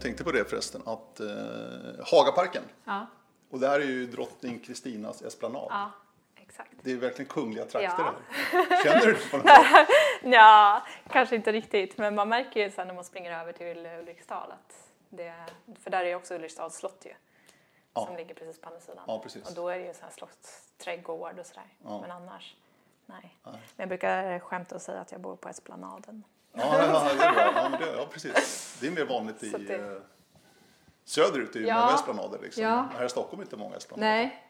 Tänkte på det förresten, att eh, Hagaparken, Ja, och där är ju drottning Kristinas esplanad. ja exakt. Det är verkligen kungliga trakter Ja. här. Känner du det på något sätt? Ja, kanske inte riktigt, men man märker ju sen när man springer över till Ulriksdal att det, för där är ju också Ulriksdals slott ju. Ja. Som ligger precis på andra sidan. Ja, precis. Och då är det ju så här slottsträdgård och sådär. Ja. Men annars, nej. Men jag brukar skämta och säga att jag bor på Esplanaden. Ja, ja, det är bra. Ja, men det, ja, precis. Det är mer vanligt i det- eh, söderut, är ju Ja. många esplanader. Liksom. Ja. Här i Stockholm är inte många esplanader. Nej,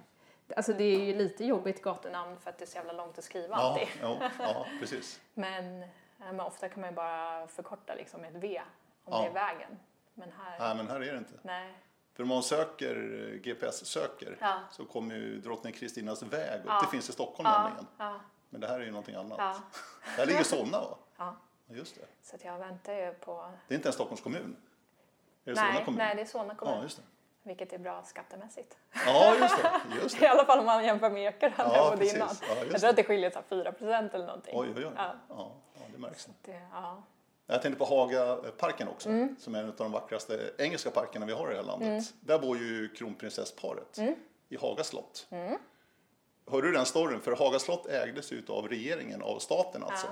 alltså det är ju lite jobbigt gatunamn för att det är så jävla långt att skriva Ja, alltid. ja, ja, precis. Men, men ofta kan man ju bara förkorta liksom med ett V om Ja. det är vägen. Men här, Nej, men här är det inte. nej. För om man söker, eh, GPS-söker, Ja. så kommer ju drottning Kristinas väg upp. Ja. Det finns i Stockholm Ja, nämligen. Men det här är ju någonting annat. ja, Där ligger Solna va? Just det. Så att jag väntar ju på... Det är inte en Stockholms kommun. Är det Solna Nej, kommun? nej, det är Solna kommun. Ja, just det. Vilket är bra skattemässigt. Ja, just det. Just I det. alla fall om man jämför med Ekerö där Ja, jag bodde innan. Ja, jag tror att det skiljer så här 4 procent eller någonting. Oj, oj, oj. Ja. Ja, det märks. Det, ja. Jag tänkte på Hagaparken också, Mm. som är en av de vackraste engelska parkerna vi har i det här landet. Mm. Där bor ju kronprinsessparet i Haga slott. Mm. Hörde du den storyn? För Haga slott ägdes ju av regeringen, av staten alltså.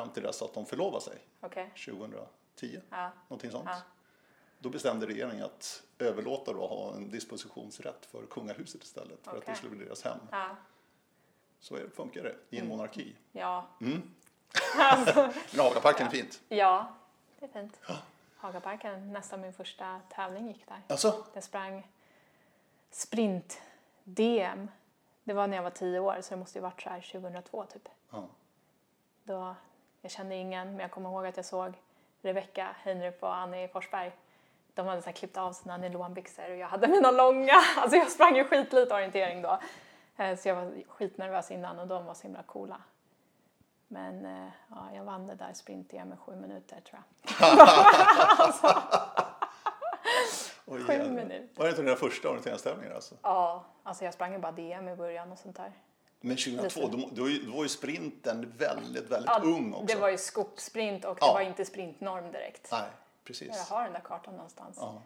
Fram till dess att de förlovade sig Okej. 2010. Ja. Någonting sånt. Ja. Då bestämde regeringen att överlåta då ha en dispositionsrätt för kungahuset istället för att Okej. det skulle bli deras hem. Ja. Så funkar det i en Mm. monarki. Ja. Men Hagaparken är fint. ja, det är fint. Hagaparken, nästan min första tävling gick där. Alltså, Jag sprang sprint-DM. Det var när jag var tio år, så det måste ju varit så här 2002 typ. ja. Då, jag kände ingen, men jag kommer ihåg att jag såg Rebecka Heinrup och Annie Forsberg. De hade så klippt av sina nylonbyxor och jag hade mina långa. Alltså jag sprang ju skitlite orientering då. Eh, Så jag var skitnervös innan och de var så himla coola. Men eh, ja, jag vann det där sprint med sju minuter tror jag. Oj, Sju jävlar. minuter. Var det inte dina första orienteringstävlingar alltså? Ja, alltså jag sprang ju bara DM i början och sånt där. Men 2002, Lite. då, då, var ju- sprinten väldigt, väldigt Ja, ung också. Det var ju skogssprint och Ja. det var inte sprintnorm direkt. Nej, precis. Jag har den där kartan någonstans. Ja.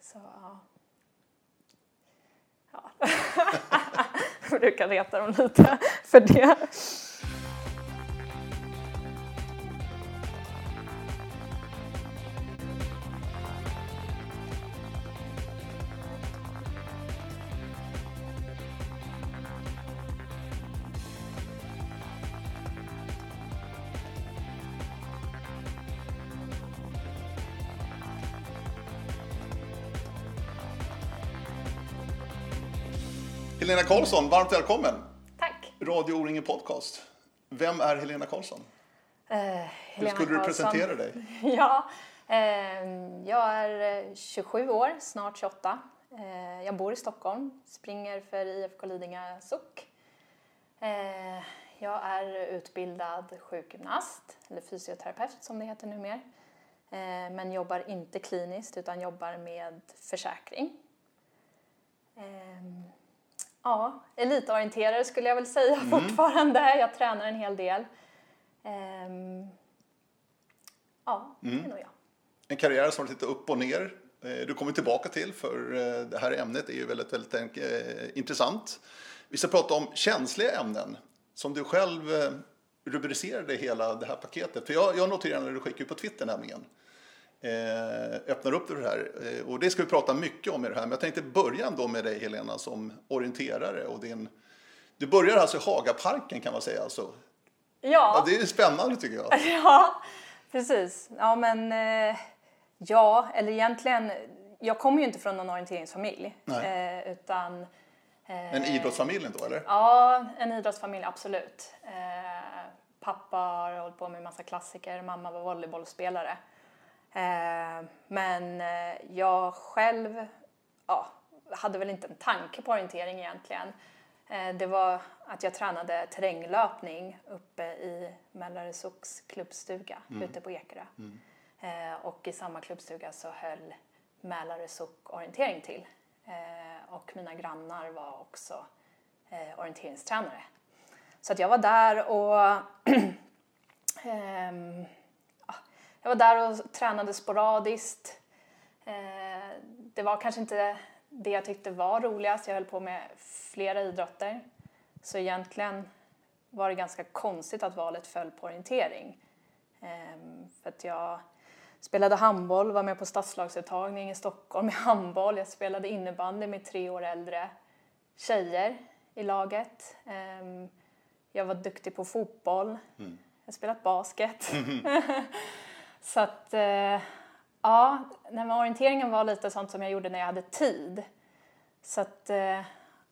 Så ja. ja. Jag brukar reta dem lite för det. Helena Karlsson, varmt välkommen! Tack. Radio O-ringen Podcast. Vem är Helena Karlsson? Eh, Hur Helena skulle du Karlsson. presentera dig? Ja, eh, jag är eh, 27 år, snart 28. Eh, jag bor i Stockholm, springer för IFK Lidingö SOK. Eh, jag är utbildad sjukgymnast, eller fysioterapeut som det heter numera. Eh, men jobbar inte kliniskt utan jobbar med försäkring. Ja, elitorienterare skulle jag väl säga fortfarande. Jag tränar en hel del. Ehm, ja, det är nog jag. En karriär som har lite upp och ner. Eh, Du kommer tillbaka till för eh, det här ämnet är ju väldigt, väldigt eh, intressant. Vi ska prata om känsliga ämnen som du själv rubricerade hela det här paketet. För jag, jag noterade när du skickade ut på Twitter nämligen. Eh, öppnar upp det här. Eh, och det ska vi prata mycket om i det här. Men jag tänkte börja ändå med dig Helena som orienterare. Och din, du börjar alltså i Hagaparken kan man säga. Alltså. Ja, Ja, det är spännande tycker jag. ja, precis. Ja, men eh, ja, eller egentligen, jag kommer ju inte från någon orienteringsfamilj. Nej. Utan En idrottsfamiljen då eller? Ja, en idrottsfamilj, absolut. Pappa har hållit på med massa klassiker, mamma var volleybollspelare. Eh, men eh, jag själv ja, hade väl inte en tanke på orientering egentligen. Eh, det var att jag tränade terränglöpning uppe i Mälarö Socs klubbstuga ute på Ekerö. Eh, och i samma klubbstuga så höll Mälarö Soc orientering till. Och mina grannar var också orienteringstränare. Så att jag var där och ehm, jag var där och tränade sporadiskt. Eh, det var kanske inte det jag tyckte var roligast. Jag höll på med flera idrotter. Så egentligen var det ganska konstigt att valet föll på orientering. Ehm, för att jag spelade handboll, var med på stadslagsuttagning i Stockholm i handboll. Jag spelade innebandy med tre år äldre tjejer i laget. Ehm, jag var duktig på fotboll. Mm. Jag har spelat basket. Så att, eh, ja, när orienteringen var lite sånt som jag gjorde när jag hade tid. Så att, eh,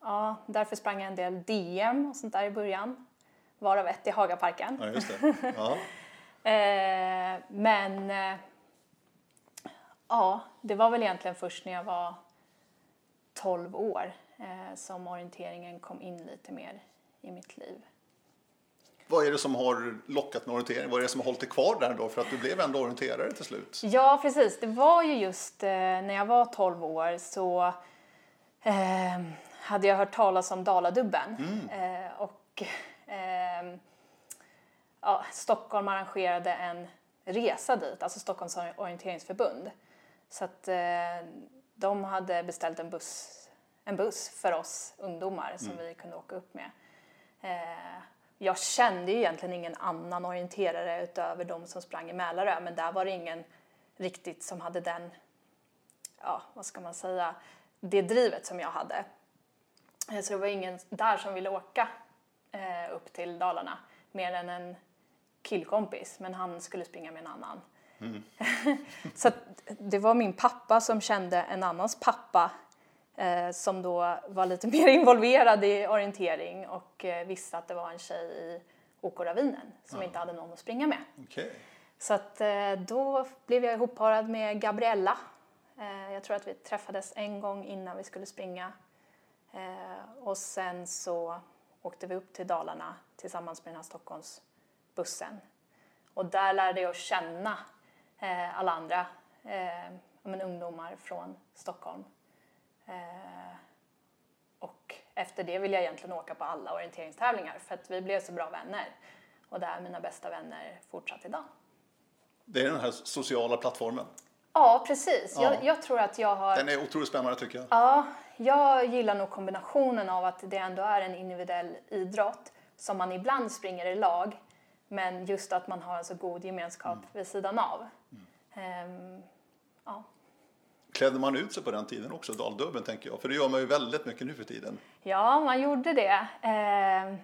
ja, därför sprang jag en del DM och sånt där i början. Varav ett i Hagaparken. Ja, just det. Ja. eh, men ja, det var väl egentligen först när jag var 12 år som orienteringen kom in lite mer i mitt liv. Vad är det som har lockat med orientering? Vad är det som har hållit dig kvar där då? För att du blev ändå orienterare till slut. Ja, precis. Det var ju just eh, när jag var 12 år så eh, hade jag hört talas om Daladubben. Mm. Eh, och eh, ja, Stockholm arrangerade en resa dit, alltså Stockholms orienteringsförbund. Så att eh, de hade beställt en buss, en buss för oss ungdomar som mm. vi kunde åka upp med. Jag kände ju egentligen ingen annan orienterare utöver de som sprang i Mälarö, men där var det ingen riktigt som hade den, ja, vad ska man säga, det drivet som jag hade. Eh, så det var ingen där som ville åka eh, upp till Dalarna mer än en killkompis, men han skulle springa med en annan. Mm. så det var min pappa som kände en annans pappa som då var lite mer involverad i orientering och eh, visste att det var en tjej i OK Ravinen som ja. inte hade någon att springa med. Okay. Så att, eh, då blev jag ihopparad med Gabriella. Eh, jag tror att vi träffades en gång innan vi skulle springa eh, och sen så åkte vi upp till Dalarna tillsammans med den här Stockholmsbussen. Och där lärde jag känna eh, alla andra eh, men, ungdomar från Stockholm. Eh, och efter det vill jag egentligen åka på alla orienteringstävlingar för att vi blev så bra vänner. Och det är mina bästa vänner fortsatt idag. Det är den här sociala plattformen? Ja, precis. Ja. Jag, jag, tror att jag har... Den är otroligt spännande tycker jag. Ja, jag gillar nog kombinationen av att det ändå är en individuell idrott som man ibland springer i lag men just att man har en så god gemenskap mm. vid sidan av. Mm. Um, ja. Klädde man ut sig på den tiden också, daldubben tänker jag? För det gör man ju väldigt mycket nu för tiden. Ja, man gjorde det. Uh,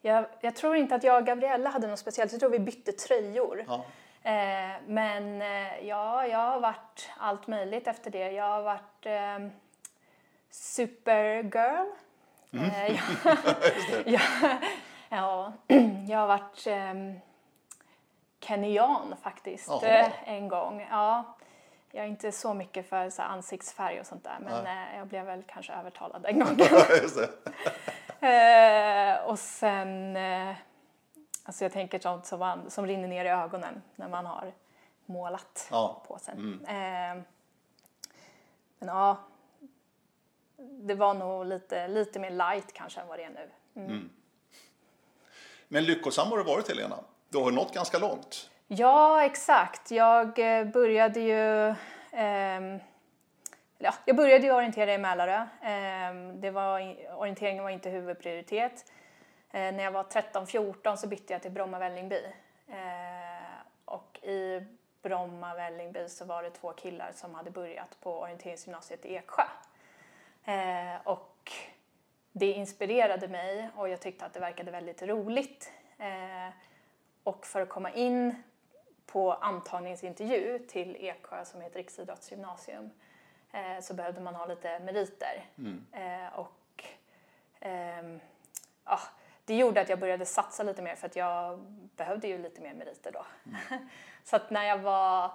jag, jag, tror inte att jag och Gabriella hade något speciellt, jag tror vi bytte tröjor. Ja. Uh, men uh, ja, jag har varit allt möjligt efter det. Jag har varit ehm, supergirl. Mm. Eh, jag, Ja, jag har varit eh, kenyan faktiskt eh, en gång. Ja, jag är inte så mycket för så ansiktsfärg och sånt där men eh, jag blev väl kanske övertalad en gång. eh, och sen, eh, alltså jag tänker sånt som, man, som rinner ner i ögonen när man har målat ja. på sig. Mm. Eh, men ja, det var nog lite, lite mer light kanske än vad det är nu. Mm. Mm. Men lyckosam har du varit Helena. Du har nått ganska långt. Ja, exakt. Jag eh, började ju eh, ja, jag började ju orientera i Mälarö. Eh, det var, orienteringen var inte huvudprioritet. Eh, när jag var 13-14 så bytte jag till Bromma-Vällingby. Eh, och i Bromma-Vällingby så var det två killar som hade börjat på orienteringsgymnasiet i Eksjö. Eh, och det inspirerade mig och jag tyckte att det verkade väldigt roligt. Eh, och för att komma in på antagningsintervju till Eksjö som heter Riksidrottsgymnasium eh, så behövde man ha lite meriter. Mm. Eh, och ehm, ja, det gjorde att jag började satsa lite mer för att jag behövde ju lite mer meriter då. Mm. så att när jag var,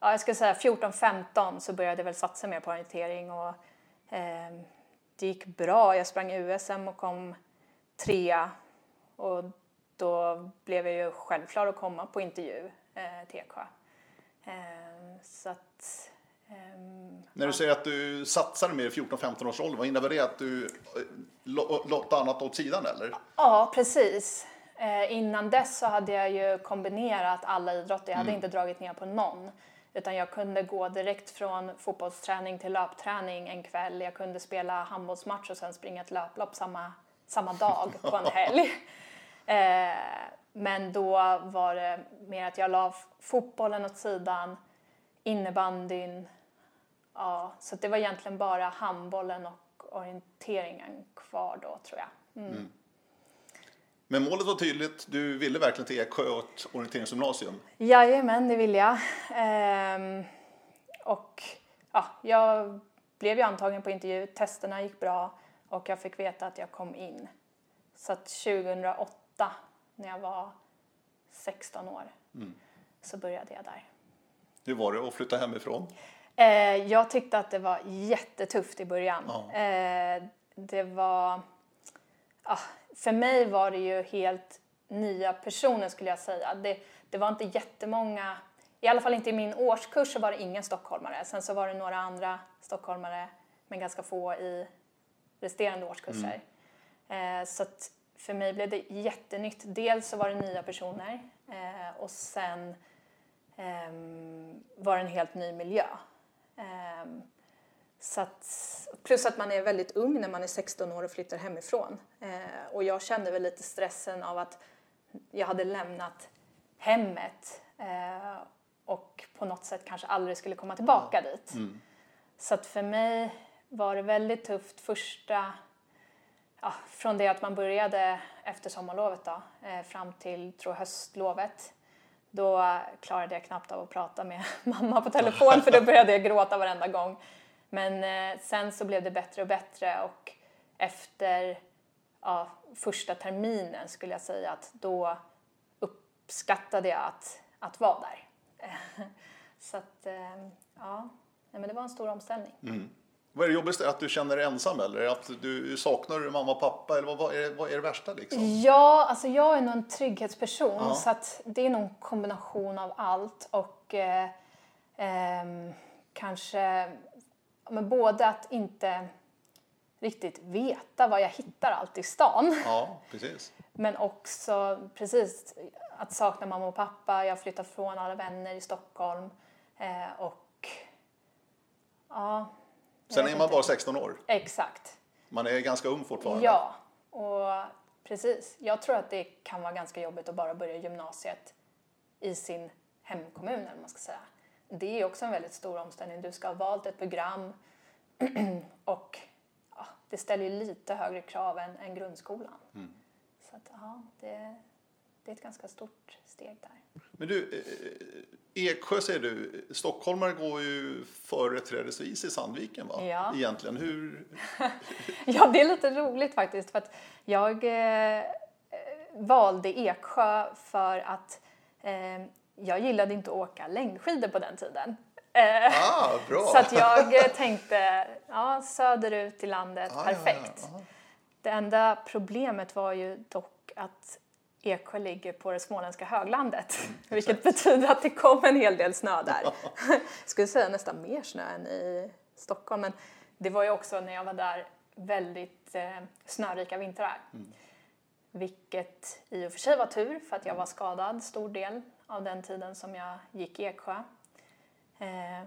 ja, jag skulle säga 14-15 så började jag väl satsa mer på orientering och ehm, det gick bra. Jag sprang USM och kom trea och då blev jag ju självklar att komma på intervju eh, till Eksjö. Eh, så att, eh, När du säger att du satsade mer i 14-15 års ålder, vad innebär det? Att du eh, låt annat åt sidan eller? Ja, precis. Eh, innan dess så hade jag ju kombinerat alla idrotter. Jag hade mm. inte dragit ner på någon. Utan jag kunde gå direkt från fotbollsträning till löpträning en kväll. Jag kunde spela handbollsmatch och sen springa ett löplopp samma, samma dag på en helg. Eh, men då var det mer att jag la fotbollen åt sidan, innebandyn. Ja, så det var egentligen bara handbollen och orienteringen kvar då tror jag. Mm. Men målet var tydligt. Du ville verkligen till Eksjö och ett orienteringsgymnasium. Jajamän, det vill jag. Ehm, och ja, jag blev ju antagen på intervju. Testerna gick bra och jag fick veta att jag kom in. Så att 2008, när jag var 16 år, mm. så började jag där. Hur var det att flytta hemifrån? Eh, jag tyckte att det var jättetufft i början. Ja. Eh, det var... Ah, för mig var det ju helt nya personer skulle jag säga. Det, det var inte jättemånga, i alla fall inte i min årskurs så var det ingen stockholmare. Sen så var det några andra stockholmare men ganska få i resterande årskurser. Mm. Eh, så att för mig blev det jättenytt. Dels så var det nya personer eh, och sen eh, var det en helt ny miljö. Ehm, så att, plus att man är väldigt ung när man är 16 år och flyttar hemifrån. Eh, och jag kände väl lite stressen av att jag hade lämnat hemmet eh, och på något sätt kanske aldrig skulle komma tillbaka dit. Mm. Så att för mig var det väldigt tufft första, ja, från det att man började efter sommarlovet då, eh, fram till tror höstlovet. Då klarade jag knappt av att prata med mamma på telefon för då började jag gråta varenda gång. Men eh, sen så blev det bättre och bättre och efter ja, första terminen skulle jag säga att då uppskattade jag att, att vara där. så att, eh, ja, men det var en stor omställning. Mm. Vad är det jobbigaste? Att du känner dig ensam eller att du saknar mamma och pappa? Eller vad, vad, är, det, vad är det värsta? Liksom? Ja, alltså jag är nog en trygghetsperson ja. så att det är nog en kombination av allt och eh, eh, kanske men både att inte riktigt veta vad jag hittar allt i stan. Ja, precis. Men också precis att sakna mamma och pappa. Jag har flyttat från alla vänner i Stockholm. Eh, och ja. Sen är man bara 16 år. Exakt. Man är ganska ung fortfarande. Ja, och precis. Jag tror att det kan vara ganska jobbigt att bara börja gymnasiet i sin hemkommun eller man ska säga det är också en väldigt stor omställning. Du ska ha valt ett program och ja, det ställer ju lite högre krav än, än grundskolan. Mm. Så att, ja, det, det är ett ganska stort steg där. Men du, eh, Eksjö säger du, stockholmare går ju företrädesvis i Sandviken va? Ja. Egentligen, hur? ja, det är lite roligt faktiskt för att jag eh, valde Eksjö för att eh, jag gillade inte att åka längdskidor på den tiden. Eh, ah, bra. Så att jag eh, tänkte, ja, söderut i landet, ah, perfekt. Ja, ja, det enda problemet var ju dock att Eksjö ligger på det småländska höglandet, mm, vilket betyder att det kom en hel del snö där. jag skulle säga nästan mer snö än i Stockholm, men det var ju också när jag var där väldigt eh, snörika vintrar. Mm. Vilket i och för sig var tur för att jag var skadad stor del av den tiden som jag gick i Eksjö. Eh,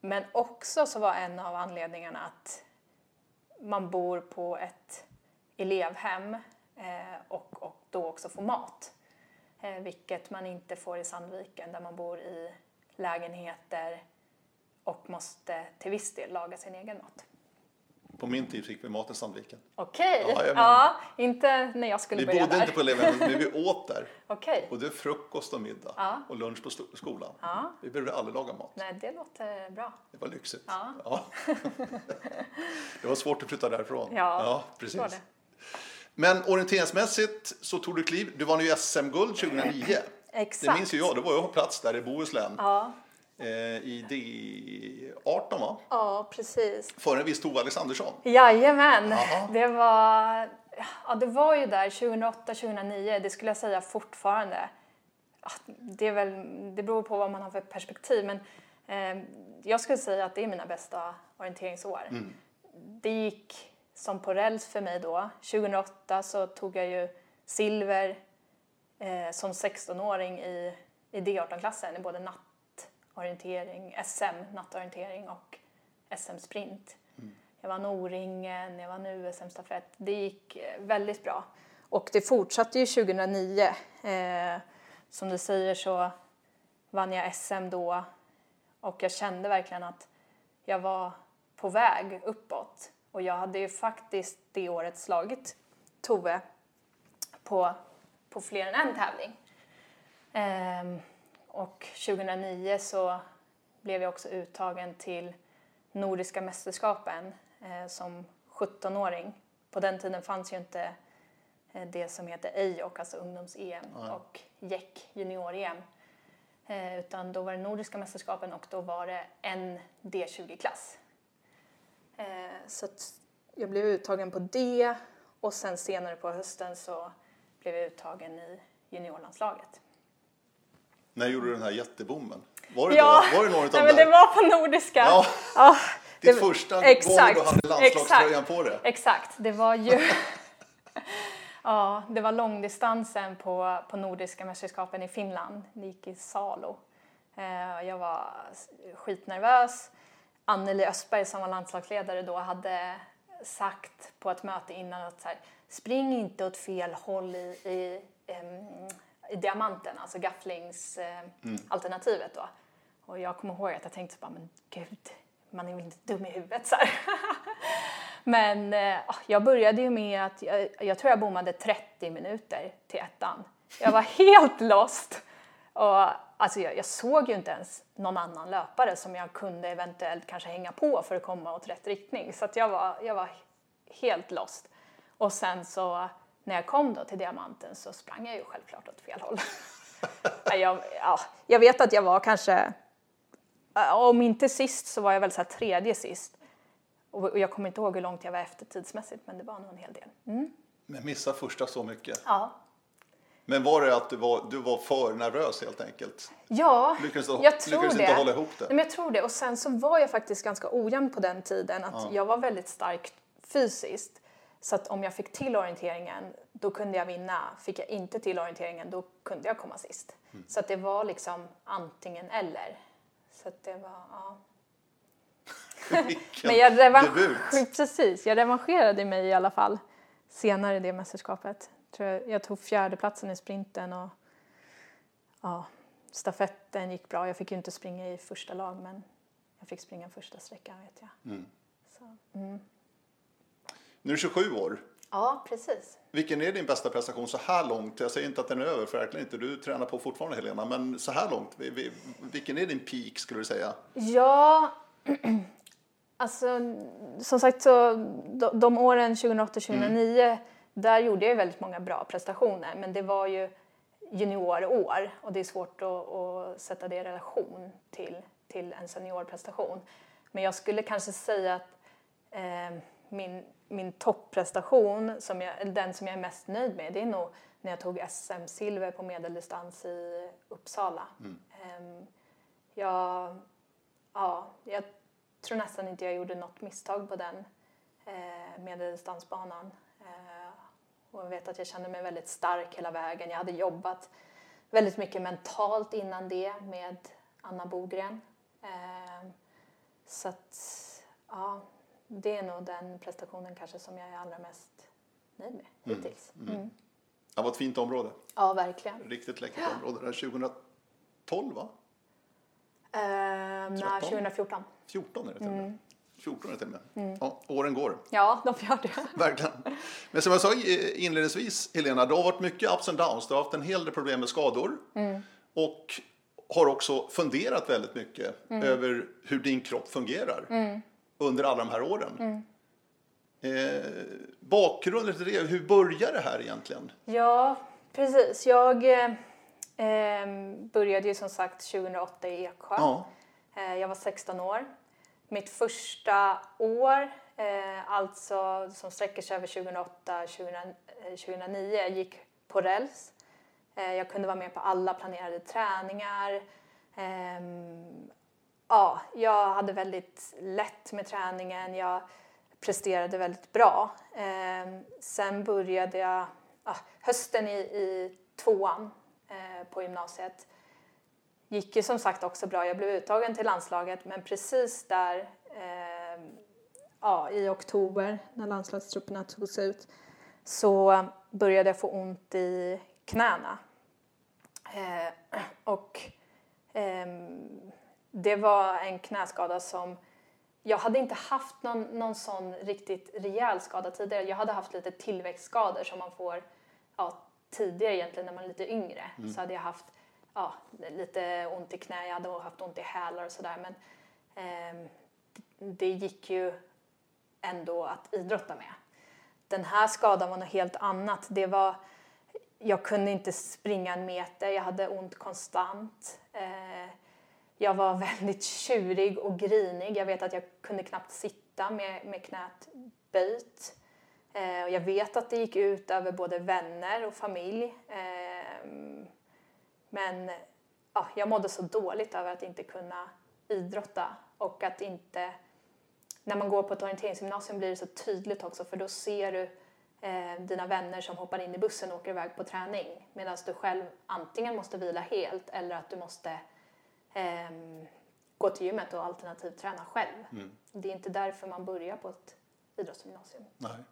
men också så var en av anledningarna att man bor på ett elevhem eh, och, och då också får mat. Eh, vilket man inte får i Sandviken där man bor i lägenheter och måste till viss del laga sin egen mat. På min tid fick vi mat i Sandviken. Okej, okay. ja, ja, inte när jag skulle vi börja där. Vi bodde inte på elevhemmet, men vi åt där. okay. Både frukost och middag ja. och lunch på skolan. Ja. Vi behövde aldrig laga mat. Nej, det låter bra. Det var lyxigt. Ja. det var svårt att flytta därifrån. Ja precis. Men orienteringsmässigt så tog du kliv. Du vann ju SM-guld 2009. Exakt. Det minns ju jag. Då var jag på plats där i Bohuslän. Ja. Eh, i D18 va? Ja, precis. För en viss Tove Alexandersson? Jajamän, Aha. det var, ja, det var ju där 2008-2009, det skulle jag säga fortfarande. Det, är väl, det beror på vad man har för perspektiv men eh, jag skulle säga att det är mina bästa orienteringsår. Mm. Det gick som på räls för mig då. 2008 så tog jag ju silver eh, som 16-åring i, i D18-klassen i både natt orientering, SM, nattorientering och SM-sprint. Jag vann O-ringen, jag vann USM-stafett. Det gick eh, väldigt bra. Och det fortsatte ju 2009. Eh, som du säger så vann jag SM då och jag kände verkligen att jag var på väg uppåt. Och jag hade ju faktiskt det året slagit Tove på, på fler än en tävling. Ehm, och 2009 så blev jag också uttagen till Nordiska mästerskapen eh, som 17-åring. På den tiden fanns ju inte eh, det som heter EIOK, alltså ungdoms-EM, och JEC, junior-EM. Eh, utan då var det Nordiska mästerskapen och då var det en D20-klass. Eh, så jag blev uttagen på det och sen senare på hösten så blev jag uttagen i juniorlandslaget. När gjorde du den här jättebommen? Var det, Ja, då? Var det någon av nej, men där? det var på Nordiska. Ja, Ja, ditt det- första exakt, du hade landslagströjan exakt, på dig. Exakt, det var ju... ja, det var långdistansen på, på Nordiska mästerskapen i Finland. Det gick i Salo. Eh, jag var skitnervös. Anneli Östberg som var landslagsledare då hade sagt på ett möte innan att så här, spring inte åt fel håll i, i, em, i diamanten, alltså gafflingsalternativet då. Och jag kommer ihåg att jag tänkte bara, men gud, man är väl inte dum i huvudet så. Men eh, jag började ju med att, jag, jag tror jag bommade 30 minuter till ettan. Jag var helt lost. Och, alltså jag, jag såg ju inte ens någon annan löpare som jag kunde eventuellt kanske hänga på för att komma åt rätt riktning. Så jag, var, jag var helt lost. Och sen så när jag kom då till diamanten så sprang jag ju självklart åt fel håll. jag, ja, jag vet att jag var kanske, om inte sist så var jag väl så tredje sist. Och och jag kommer inte ihåg hur långt jag var efter tidsmässigt men det var nog en hel del. Mm. Men missa första så mycket. Ja. Men var det att du var, du var för nervös helt enkelt? Ja, Lyckades du- jag tror lyckades det. inte hålla ihop det? Nej, men jag tror det. Och sen så var jag faktiskt ganska ojämn på den tiden. Att Jag var väldigt stark fysiskt. Så att om jag fick till orienteringen, då kunde jag vinna. Fick jag inte till orienteringen, då kunde jag komma sist. Mm. Så att det var liksom antingen eller. Så att det var, ja. Men jag, debut! Precis, jag revanscherade mig i alla fall senare i det mästerskapet. Tror jag, jag tog fjärdeplatsen i sprinten och ja, stafetten gick bra. Jag fick ju inte springa i första lag men jag fick springa första sträckan vet jag. Så, mm. Nu är du 27 år. Ja, precis. Vilken är din bästa prestation så här långt? Jag säger inte att den är över, för verkligen inte. Du tränar på fortfarande Helena, men så här långt. vi- vi- Vilken är din peak skulle du säga? Ja, alltså som sagt så de, åren 2008-2009 där gjorde jag väldigt många bra prestationer men det var ju juniorår och det är svårt att, att sätta det i relation till, till en seniorprestation. Men jag skulle kanske säga att eh, min, min topprestation, som jag, den som jag är mest nöjd med, det är nog när jag tog SM-silver på medeldistans i Uppsala. Ehm, jag, ja, jag tror nästan inte jag gjorde något misstag på den eh, medeldistansbanan. Och jag vet att jag kände mig väldigt stark hela vägen. Jag hade jobbat väldigt mycket mentalt innan det med Anna Bogren. Eh, så att, ja, det är nog den prestationen kanske som jag är allra mest nöjd med hittills. Mm. Det var ett fint område. Ja, verkligen. Riktigt läckert område. Där 2012 va? Eh, nej, 13. 2014. 14 är det till Mm. Med. 14 är det till och med. Ja, åren går. Ja, de gör det. Verkligen. Men som jag sa inledningsvis, Helena, det har varit mycket ups and downs. Du har haft en hel del problem med skador. Och har också funderat väldigt mycket över hur din kropp fungerar under alla de här åren. Eh, bakgrunden till det, hur börjar det här egentligen? Ja, precis. Jag eh, eh, började ju som sagt 2008 i Eksjö. Ja. Eh, jag var 16 år. Mitt första år, eh, alltså som sträcker sig över 2008-2009, eh, gick på räls. Eh, jag kunde vara med på alla planerade träningar. Eh, ja, jag hade väldigt lätt med träningen. Jag presterade väldigt bra. Ehm, sen började jag ah, hösten i, i tvåan eh, på gymnasiet gick ju som sagt också bra. Jag blev uttagen till landslaget men precis där eh, ja, i oktober när landslagstrupperna togs ut så började jag få ont i knäna. Eh, och eh, det var en knäskada som jag hade inte haft någon, någon sån riktigt rejäl skada tidigare. Jag hade haft lite tillväxtskador som man får ja, tidigare egentligen när man är lite yngre. Mm. Så hade jag haft ja, lite ont i knä, jag hade haft ont i hälar och sådär. Men eh, det gick ju ändå att idrotta med. Den här skadan var något helt annat. Det var, jag kunde inte springa en meter, jag hade ont konstant. Eh, jag var väldigt tjurig och grinig. Jag vet att jag kunde knappt sitta med, med knät böjt. Eh, och jag vet att det gick ut över både vänner och familj. Eh, men ja, jag mådde så dåligt över att inte kunna idrotta och att inte... När man går på ett orienteringsgymnasium blir det så tydligt också för då ser du eh, dina vänner som hoppar in i bussen och åker iväg på träning medan du själv antingen måste vila helt eller att du måste eh, gå till gymmet och alternativträna själv. Mm. Det är inte därför man börjar på ett idrottsgymnasium. Nej.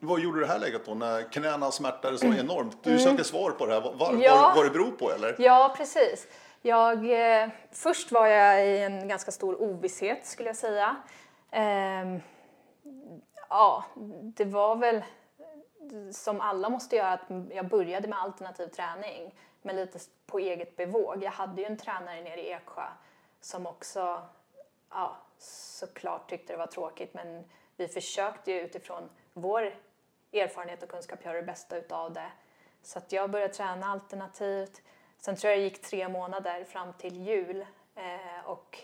Vad gjorde du det här läget då när knäna smärtade så mm. enormt? Du mm. söker svar på det här, var, ja. vad, vad det beror på eller? Ja, precis. Jag, eh, först var jag i en ganska stor ovisshet skulle jag säga. Eh, ja, det var väl som alla måste göra att jag började med alternativ träning men lite på eget bevåg. Jag hade ju en tränare nere i Eksjö som också ja, såklart tyckte det var tråkigt men vi försökte ju utifrån vår erfarenhet och kunskap göra det bästa utav det. Så att jag började träna alternativt. Sen tror jag det gick tre månader fram till jul eh, och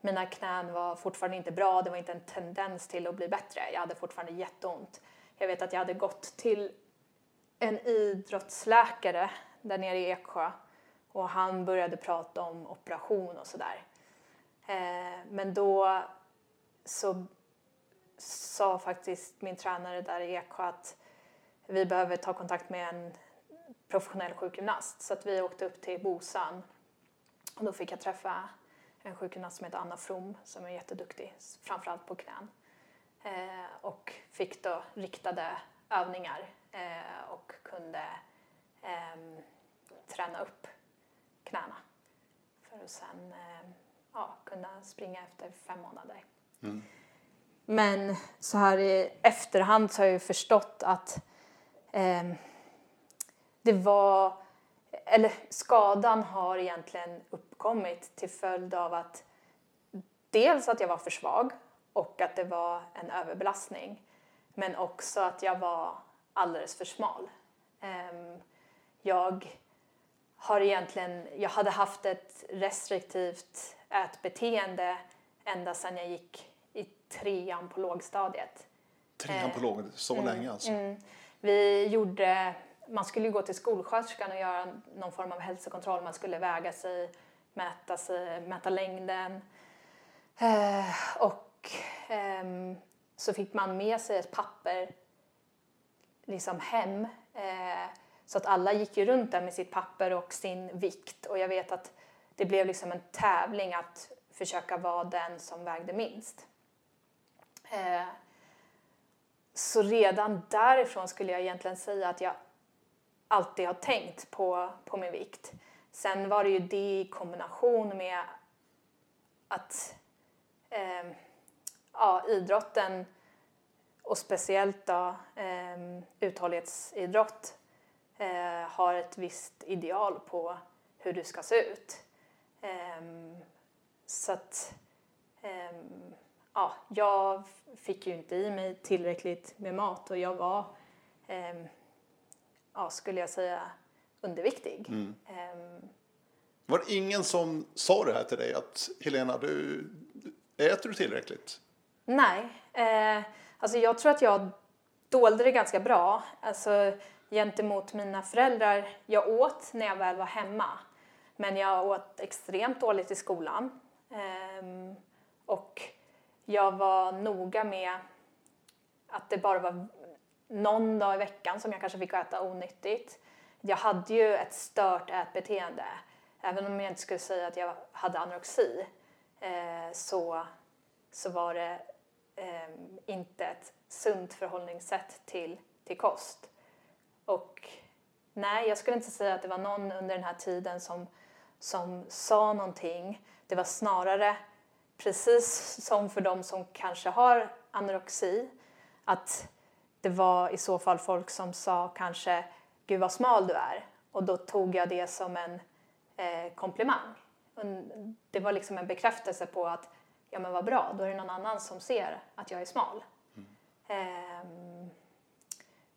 mina knän var fortfarande inte bra. Det var inte en tendens till att bli bättre. Jag hade fortfarande jätteont. Jag vet att jag hade gått till en idrottsläkare där nere i Eksjö och han började prata om operation och sådär. Eh, men då så sa faktiskt min tränare där i Eksjö att vi behöver ta kontakt med en professionell sjukgymnast så att vi åkte upp till Bosan och då fick jag träffa en sjukgymnast som heter Anna From som är jätteduktig, framförallt på knän. Eh, och fick då riktade övningar eh, och kunde eh, träna upp knäna för att sen eh, ja, kunna springa efter fem månader. Mm. Men så här i efterhand så har jag ju förstått att eh, det var, eller skadan har egentligen uppkommit till följd av att dels att jag var för svag och att det var en överbelastning men också att jag var alldeles för smal. Eh, jag har egentligen, jag hade haft ett restriktivt ätbeteende ända sedan jag gick trean på lågstadiet. Trean på eh, lågstadiet, så mm, länge alltså? Mm. Vi gjorde, man skulle gå till skolsköterskan och göra någon form av hälsokontroll. Man skulle väga sig, mäta, sig, mäta längden. Eh, och eh, så fick man med sig ett papper liksom hem. Eh, så att alla gick ju runt där med sitt papper och sin vikt. Och jag vet att det blev liksom en tävling att försöka vara den som vägde minst. Eh, så redan därifrån skulle jag egentligen säga att jag alltid har tänkt på, på min vikt. Sen var det ju det i kombination med att eh, ja, idrotten och speciellt då eh, uthållighetsidrott eh, har ett visst ideal på hur du ska se ut. Eh, så att ehm, ja, jag fick ju inte i mig tillräckligt med mat och jag var, eh, ja, skulle jag säga, underviktig. Mm. Eh, var det ingen som sa det här till dig att Helena, du, äter du tillräckligt? Nej, eh, alltså jag tror att jag dolde det ganska bra. Alltså gentemot mina föräldrar, jag åt när jag väl var hemma. Men jag åt extremt dåligt i skolan. Eh, och jag var noga med att det bara var någon dag i veckan som jag kanske fick äta onyttigt. Jag hade ju ett stört ätbeteende. även om jag inte skulle säga att jag hade anorexi eh, så, så var det eh, inte ett sunt förhållningssätt till, till kost. Och nej, jag skulle inte säga att det var någon under den här tiden som, som sa någonting. Det var snarare precis som för de som kanske har anorexi, att det var i så fall folk som sa kanske “Gud vad smal du är” och då tog jag det som en eh, komplimang. Det var liksom en bekräftelse på att ja men vad bra, då är det någon annan som ser att jag är smal. Mm. Eh,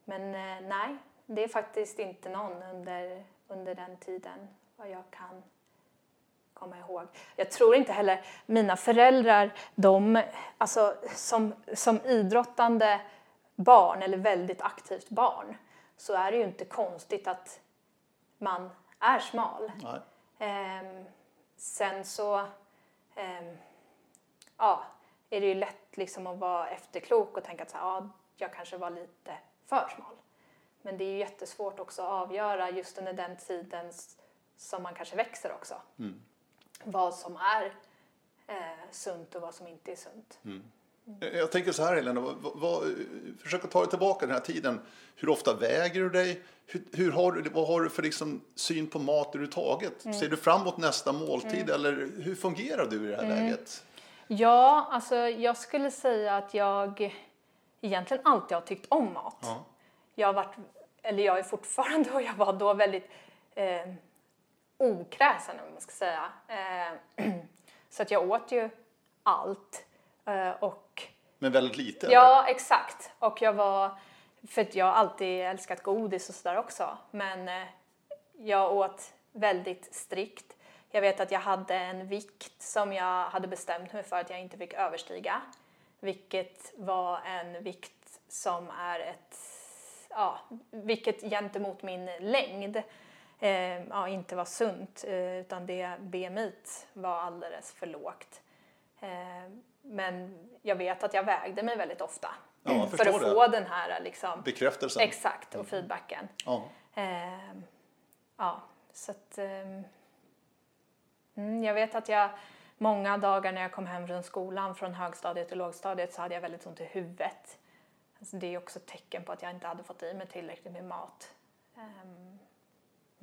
men eh, nej, det är faktiskt inte någon under, under den tiden vad jag kan komma ihåg. Jag tror inte heller mina föräldrar, de, alltså som, som idrottande barn eller väldigt aktivt barn så är det ju inte konstigt att man är smal. Eh, sen så eh, ja, är det ju lätt liksom att vara efterklok och tänka att så här, ja, jag kanske var lite för smal. Men det är ju jättesvårt också att avgöra just under den tiden som man kanske växer också. Mm. Vad som är eh, sunt och vad som inte är sunt. Mm. Jag tänker så här Helena, vad, vad, försök att ta dig tillbaka den här tiden. Hur ofta väger du dig? Hur, hur har du, vad har du för liksom syn på mat överhuvudtaget? Mm. Ser du fram emot nästa måltid mm. eller hur fungerar du i det här mm. läget? Ja, alltså jag skulle säga att jag egentligen alltid har tyckt om mat. Ja. Jag har varit, eller jag är fortfarande och jag var då väldigt eh, okräsen om man ska säga. Eh, så att jag åt ju allt. Eh, och, Men väldigt lite? Ja, eller? exakt. Och jag var, för att jag har alltid älskat godis och sådär också. Men eh, jag åt väldigt strikt. Jag vet att jag hade en vikt som jag hade bestämt mig för att jag inte fick överstiga. Vilket var en vikt som är ett, ja, vilket gentemot min längd eh, ja, inte var sunt eh, utan det BMI var alldeles för lågt. Eh, men jag vet att jag vägde mig väldigt ofta. Ja, för att få den här liksom, bekräftelsen. Exakt, och mm. feedbacken. Ja. Eh, ja, så att, eh, jag vet att jag många dagar när jag kom hem från skolan från högstadiet och lågstadiet så hade jag väldigt ont i huvudet. Alltså det är också ett tecken på att jag inte hade fått i mig tillräckligt med mat. Um,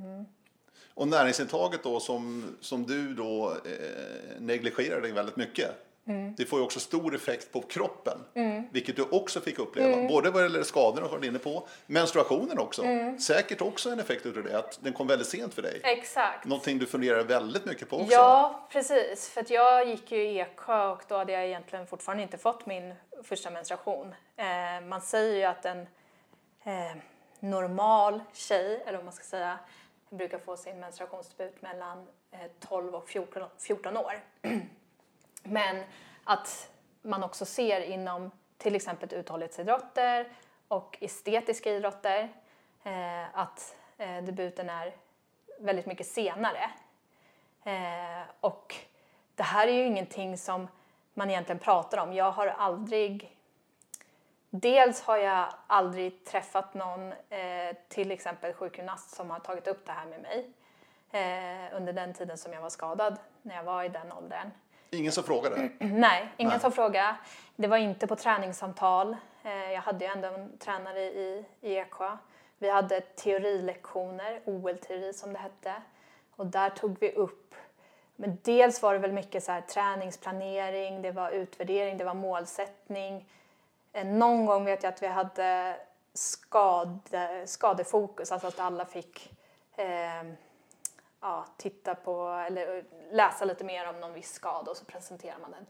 mm. Och näringsintaget då som, som du då eh, negligerade väldigt mycket. Mm. Det får ju också stor effekt på kroppen, mm. vilket du också fick uppleva. Mm. Både vad gäller skadorna som du inne på, menstruationen också. Mm. Säkert också en effekt av det, att den kom väldigt sent för dig. Exakt. Någonting du funderar väldigt mycket på också. Ja, precis. För att jag gick ju i Eksjö och då hade jag egentligen fortfarande inte fått min första menstruation. Eh, man säger ju att en eh, normal tjej, eller vad man ska säga, brukar få sin menstruationsdebut mellan eh, 12 och 14, 14 år. Men att man också ser inom till exempel uthållighetsidrotter och estetiska idrotter eh, att eh, debuten är väldigt mycket senare. Eh, och det här är ju ingenting som man egentligen pratar om. Jag har aldrig Dels har jag aldrig träffat någon, eh, till exempel sjukgymnast, som har tagit upp det här med mig eh, under den tiden som jag var skadad, när jag var i den åldern. Ingen som frågade? Nej, ingen Nej. som frågade. Det var inte på träningssamtal. Eh, jag hade ju ändå en tränare i, i Eksjö. Vi hade teorilektioner, OL-teori som det hette. Och där tog vi upp, men dels var det väl mycket så här, träningsplanering, det var utvärdering, det var målsättning. Eh, någon gång vet jag att vi hade skade, skadefokus, alltså att alla fick eh, ja, titta på eller eh, läsa lite mer om någon viss skada och så presenterar man den.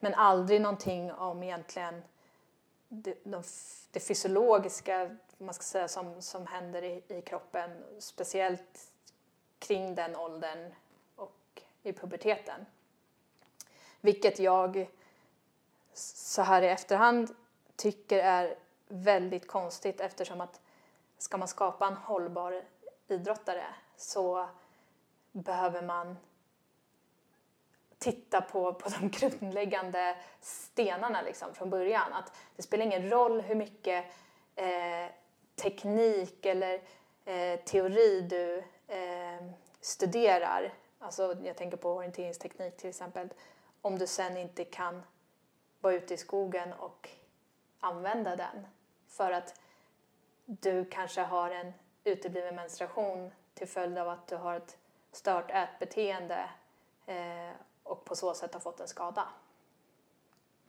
Men aldrig någonting om egentligen det, de, det fysiologiska man ska säga, som, som händer i, i kroppen, speciellt kring den åldern och i puberteten. Vilket jag så här i efterhand tycker är väldigt konstigt eftersom att ska man skapa en hållbar idrottare så behöver man titta på, på de grundläggande stenarna liksom från början. Att det spelar ingen roll hur mycket eh, teknik eller eh, teori du eh, studerar Alltså jag tänker på orienteringsteknik till exempel. Om du sen inte kan vara ute i skogen och använda den för att du kanske har en utebliven menstruation till följd av att du har ett stört ätbeteende eh, och på så sätt har fått en skada.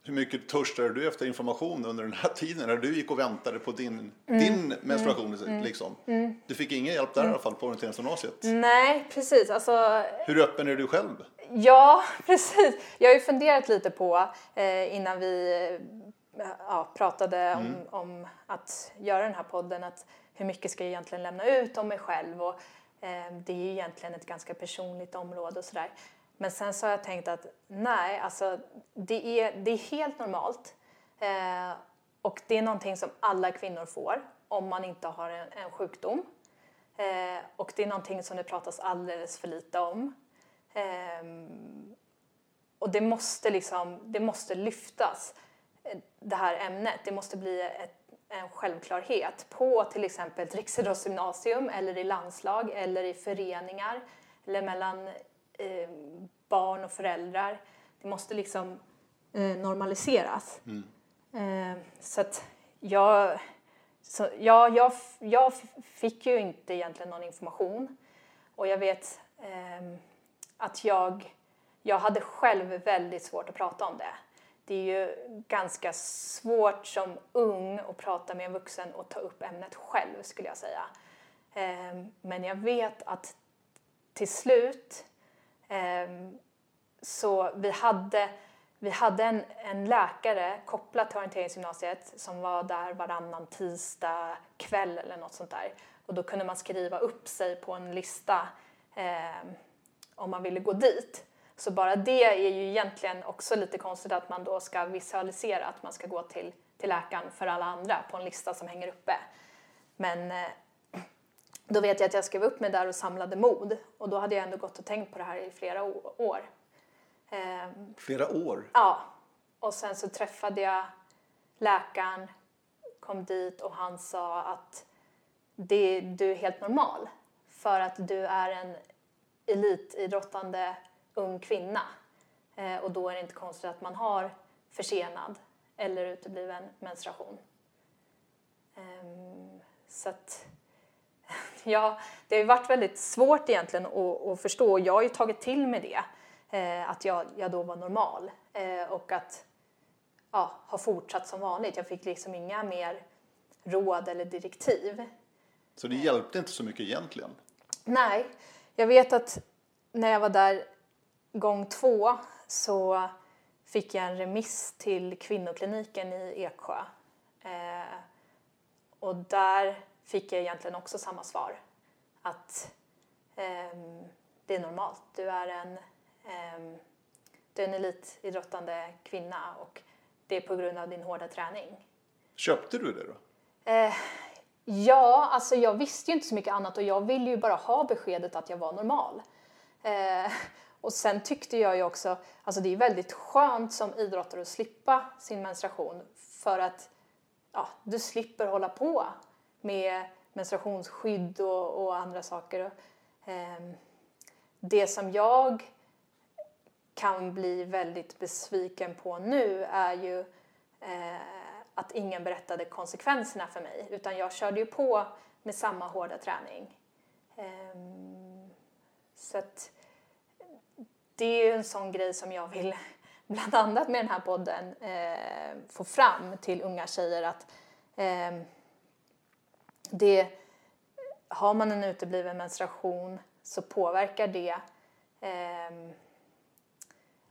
Hur mycket törstade du efter information under den här tiden när du gick och väntade på din, mm. din menstruation? Mm. Liksom? Mm. Du fick ingen hjälp där i alla fall på orienteringsgymnasiet? Nej, precis. Alltså, Hur öppen är du själv? Ja, precis. Jag har ju funderat lite på eh, innan vi ja, pratade om, mm. om, att göra den här podden att hur mycket ska jag egentligen lämna ut om mig själv? Och, eh, det är ju egentligen ett ganska personligt område och sådär. Men sen så har jag tänkt att nej, alltså det är, det är helt normalt. Eh, och det är någonting som alla kvinnor får om man inte har en, en sjukdom. Eh, och det är någonting som det pratas alldeles för lite om. Eh, och det måste, liksom, det måste lyftas, det här ämnet. Det måste bli ett, en självklarhet på till exempel ett riksidrottsgymnasium eller i landslag eller i föreningar eller mellan eh, barn och föräldrar. Det måste liksom eh, normaliseras. Mm. Eh, så att jag, så, ja, jag, jag fick ju inte egentligen någon information och jag vet ehm, att jag, jag hade själv väldigt svårt att prata om det. Det är ju ganska svårt som ung att prata med en vuxen och ta upp ämnet själv skulle jag säga. Ehm, men jag vet att till slut ehm, så vi hade, vi hade en, en läkare kopplat till orienteringsgymnasiet som var där varannan tisdag kväll eller något sånt där. Och då kunde man skriva upp sig på en lista eh, om man ville gå dit. Så bara det är ju egentligen också lite konstigt att man då ska visualisera att man ska gå till, till läkaren för alla andra på en lista som hänger uppe. Men eh, då vet jag att jag skrev upp mig där och samlade mod och då hade jag ändå gått och tänkt på det här i flera år. Ehm, flera år? Ja. Och sen så träffade jag läkaren, kom dit och han sa att det, du är helt normal för att du är en elitidrottande ung kvinna eh, och då är det inte konstigt att man har försenad eller utebliven menstruation. Ehm, så att ja, det har varit väldigt svårt egentligen att, att förstå. Jag har ju tagit till mig det, eh, att jag, jag då var normal eh, och att ja, ha fortsatt som vanligt. Jag fick liksom inga mer råd eller direktiv. Så det hjälpte inte så mycket egentligen? Nej, jag vet att när jag var där gång två så fick jag en remiss till kvinnokliniken i Eksjö. Eh, och där fick jag egentligen också samma svar. Att um, det är normalt. Du är en, um, du är en elitidrottande kvinna och det är på grund av din hårda träning. Köpte du det då? Uh, ja, alltså jag visste ju inte så mycket annat och jag ville ju bara ha beskedet att jag var normal. Och sen tyckte jag ju också, alltså det är väldigt skönt som idrottare att slippa sin menstruation för att ja, du slipper hålla på med menstruationsskydd och, och andra saker. Ehm, det som jag kan bli väldigt besviken på nu är ju eh, att ingen berättade konsekvenserna för mig utan jag körde ju på med samma hårda träning. Ehm, så att det är ju en sån grej som jag vill, bland annat med den här podden, eh, få fram till unga tjejer att eh, det, har man en utebliven menstruation så påverkar det ehm,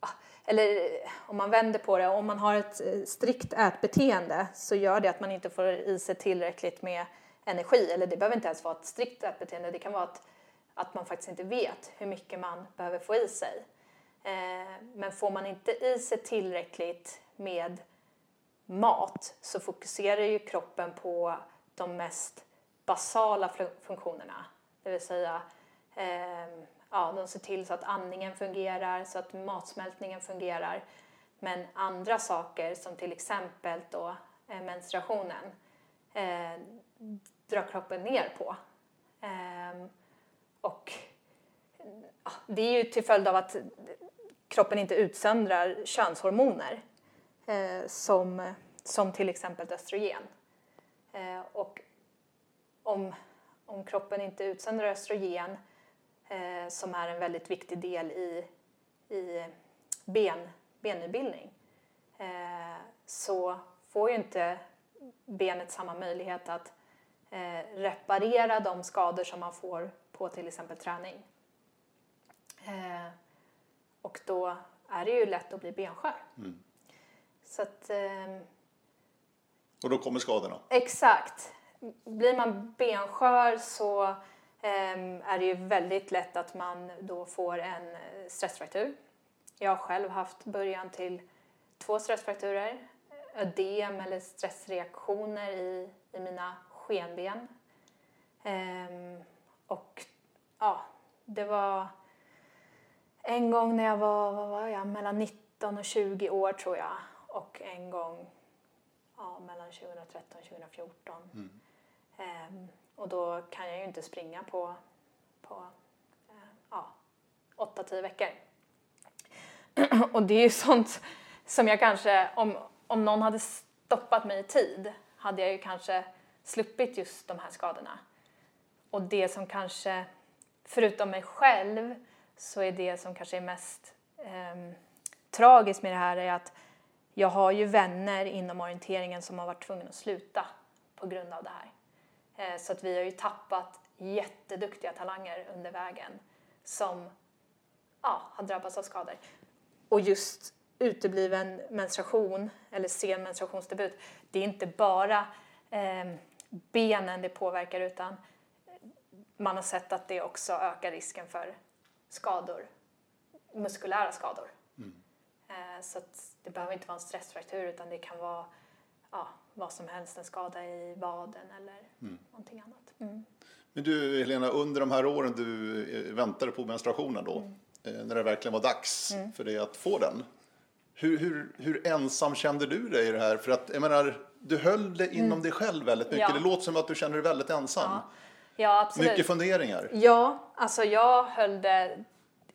eh, eller om man vänder på det, om man har ett eh, strikt ätbeteende så gör det att man inte får i sig tillräckligt med energi. Eller det behöver inte ens vara ett strikt ätbeteende, det kan vara att, att man faktiskt inte vet hur mycket man behöver få i sig. Eh, men får man inte i sig tillräckligt med mat så fokuserar ju kroppen på de mest basala funktionerna. Det vill säga ehm, ja, de ser till så att andningen fungerar, så att matsmältningen fungerar. Men andra saker som till exempel då, eh, menstruationen eh, drar kroppen ner på. Eh, och det är ju till följd av att kroppen inte utsöndrar könshormoner eh, som, som till exempel östrogen. Eh, och om, om kroppen inte utsöndrar östrogen eh, som är en väldigt viktig del i, i ben, benutbildning eh, så får ju inte benet samma möjlighet att eh, reparera de skador som man får på till exempel träning. Eh, Eh, och då är det ju lätt att bli benskör. Mm. Så att, eh, Och då kommer skadorna. exakt. Blir man benskör så eh, är det ju väldigt lätt att man då får en eh, stressfraktur. Jag har själv haft början till två stressfrakturer, ödem eller stressreaktioner i, i mina skenben. Ehm, och ja, det var en gång när jag var, vad var jag, mellan 19 och 20 år tror jag. Och en gång ja, mellan 2013 och 2014. Ehm, och då kan jag ju inte springa på, på eh, ja, 8-10 veckor. och det är ju sånt som jag kanske, om, om någon hade stoppat mig i tid, hade jag ju kanske sluppit just de här skadorna. Och det som kanske, förutom mig själv, så är det som kanske är mest eh, tragiskt med det här är att jag har ju vänner inom orienteringen som har varit tvungna att sluta på grund av det här. Eh, så att vi har ju tappat jätteduktiga talanger under vägen som ja, har drabbats av skador. Och just utebliven menstruation eller sen menstruationsdebut, det är inte bara eh, benen det påverkar utan man har sett att det också ökar risken för skador, muskulära skador. Eh, så att det behöver inte vara en stressfraktur utan det kan vara ja, vad som helst, en skada i vaden eller någonting annat. Mm. Men du Helena, under de här åren du eh, väntade på menstruationen då, eh, när det verkligen var dags för dig att få den. Hur, hur, hur ensam kände du dig i det här? För att jag menar, du höll det inom dig själv väldigt mycket. Ja. Det låter som att du känner dig väldigt ensam. Ja, ja, absolut. Mycket funderingar. Ja, alltså jag höll det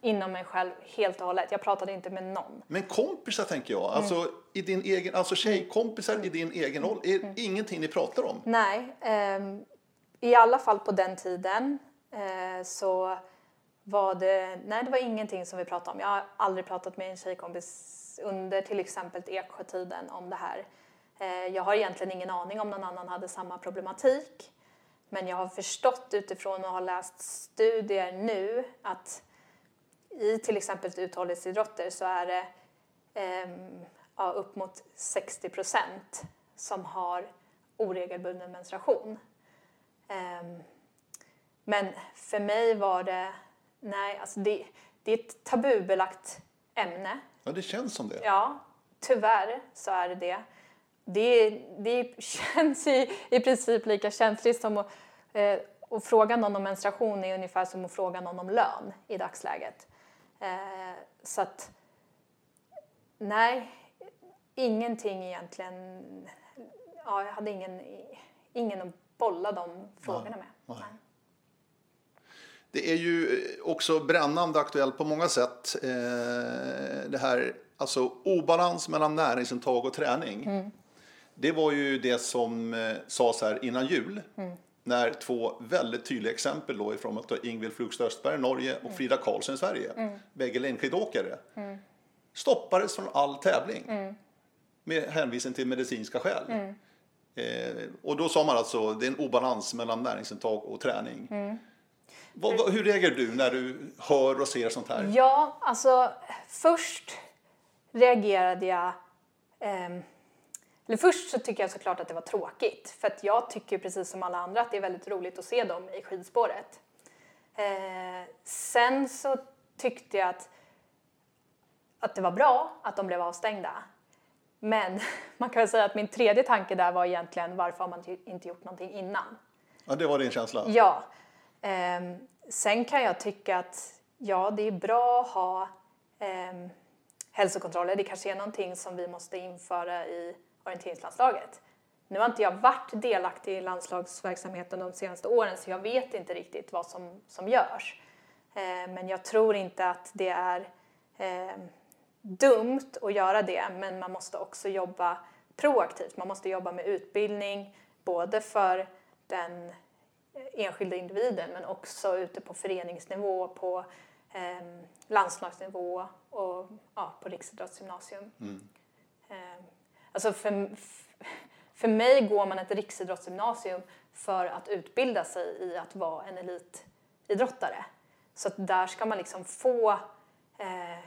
inom mig själv helt och hållet. Jag pratade inte med någon. Men kompisar tänker jag, Mm. alltså, i din egen, alltså tjejkompisar i din egen roll, är Mm. ingenting ni pratar om? Nej, ehm, i alla fall på den tiden eh, så var det, nej det var ingenting som vi pratade om. Jag har aldrig pratat med en tjejkompis under till exempel Eksjötiden om det här. Eh, jag har egentligen ingen aning om någon annan hade samma problematik. Men jag har förstått utifrån och har läst studier nu att i till exempel uthållighetsidrotter så är det ehm, ja, upp mot 60 procent som har oregelbunden menstruation. Ehm, men för mig var det, nej, alltså det, det är ett tabubelagt ämne. Ja, det känns som det. Ja, tyvärr så är det det. Det, det känns i, i princip lika känsligt som att, eh, att fråga någon om menstruation är ungefär som att fråga någon om lön i dagsläget. Eh, så att, nej, ingenting egentligen. Ja, jag hade ingen, ingen att bolla de frågorna med. nej. Det är ju eh, också brännande aktuellt på många sätt. Eh, det här, alltså obalans mellan näringsintag och träning. Mm. Det var ju det som eh, sades här innan jul. Mm. När två väldigt tydliga exempel då ifrån att Ingvild Flugstad Östberg i Norge Mm. och Frida Karlsson i Sverige, bägge längdskidåkare, stoppades från all tävling Mm. med hänvisning till medicinska skäl. Eh, och då sa man alltså det är en obalans mellan näringsintag och träning. Mm. Vad, vad, hur reagerar du när du hör och ser sånt här? Ja, alltså först reagerade jag... ehm, eller först så tycker jag såklart att det var tråkigt. För att jag tycker precis som alla andra att det är väldigt roligt att se dem i skidspåret. Eh, sen så tyckte jag att, att det var bra att de blev avstängda. Men man kan väl säga att min tredje tanke där var egentligen varför har man inte gjort någonting innan? Ja, det var din känsla? Ja. Ehm, sen kan jag tycka att ja, det är bra att ha ehm, hälsokontroller. Det kanske är någonting som vi måste införa i orienteringslandslaget. Nu har inte jag varit delaktig i landslagsverksamheten de senaste åren så jag vet inte riktigt vad som, som görs. Eh, men jag tror inte att det är eh, dumt att göra det, men man måste också jobba proaktivt. Man måste jobba med utbildning, både för den enskilda individen men också ute på föreningsnivå, på eh, landslagsnivå och ja, på riksidrottsgymnasium. Mm. Alltså för, för mig går man ett riksidrottsgymnasium för att utbilda sig i att vara en elitidrottare. Så där ska man liksom få eh,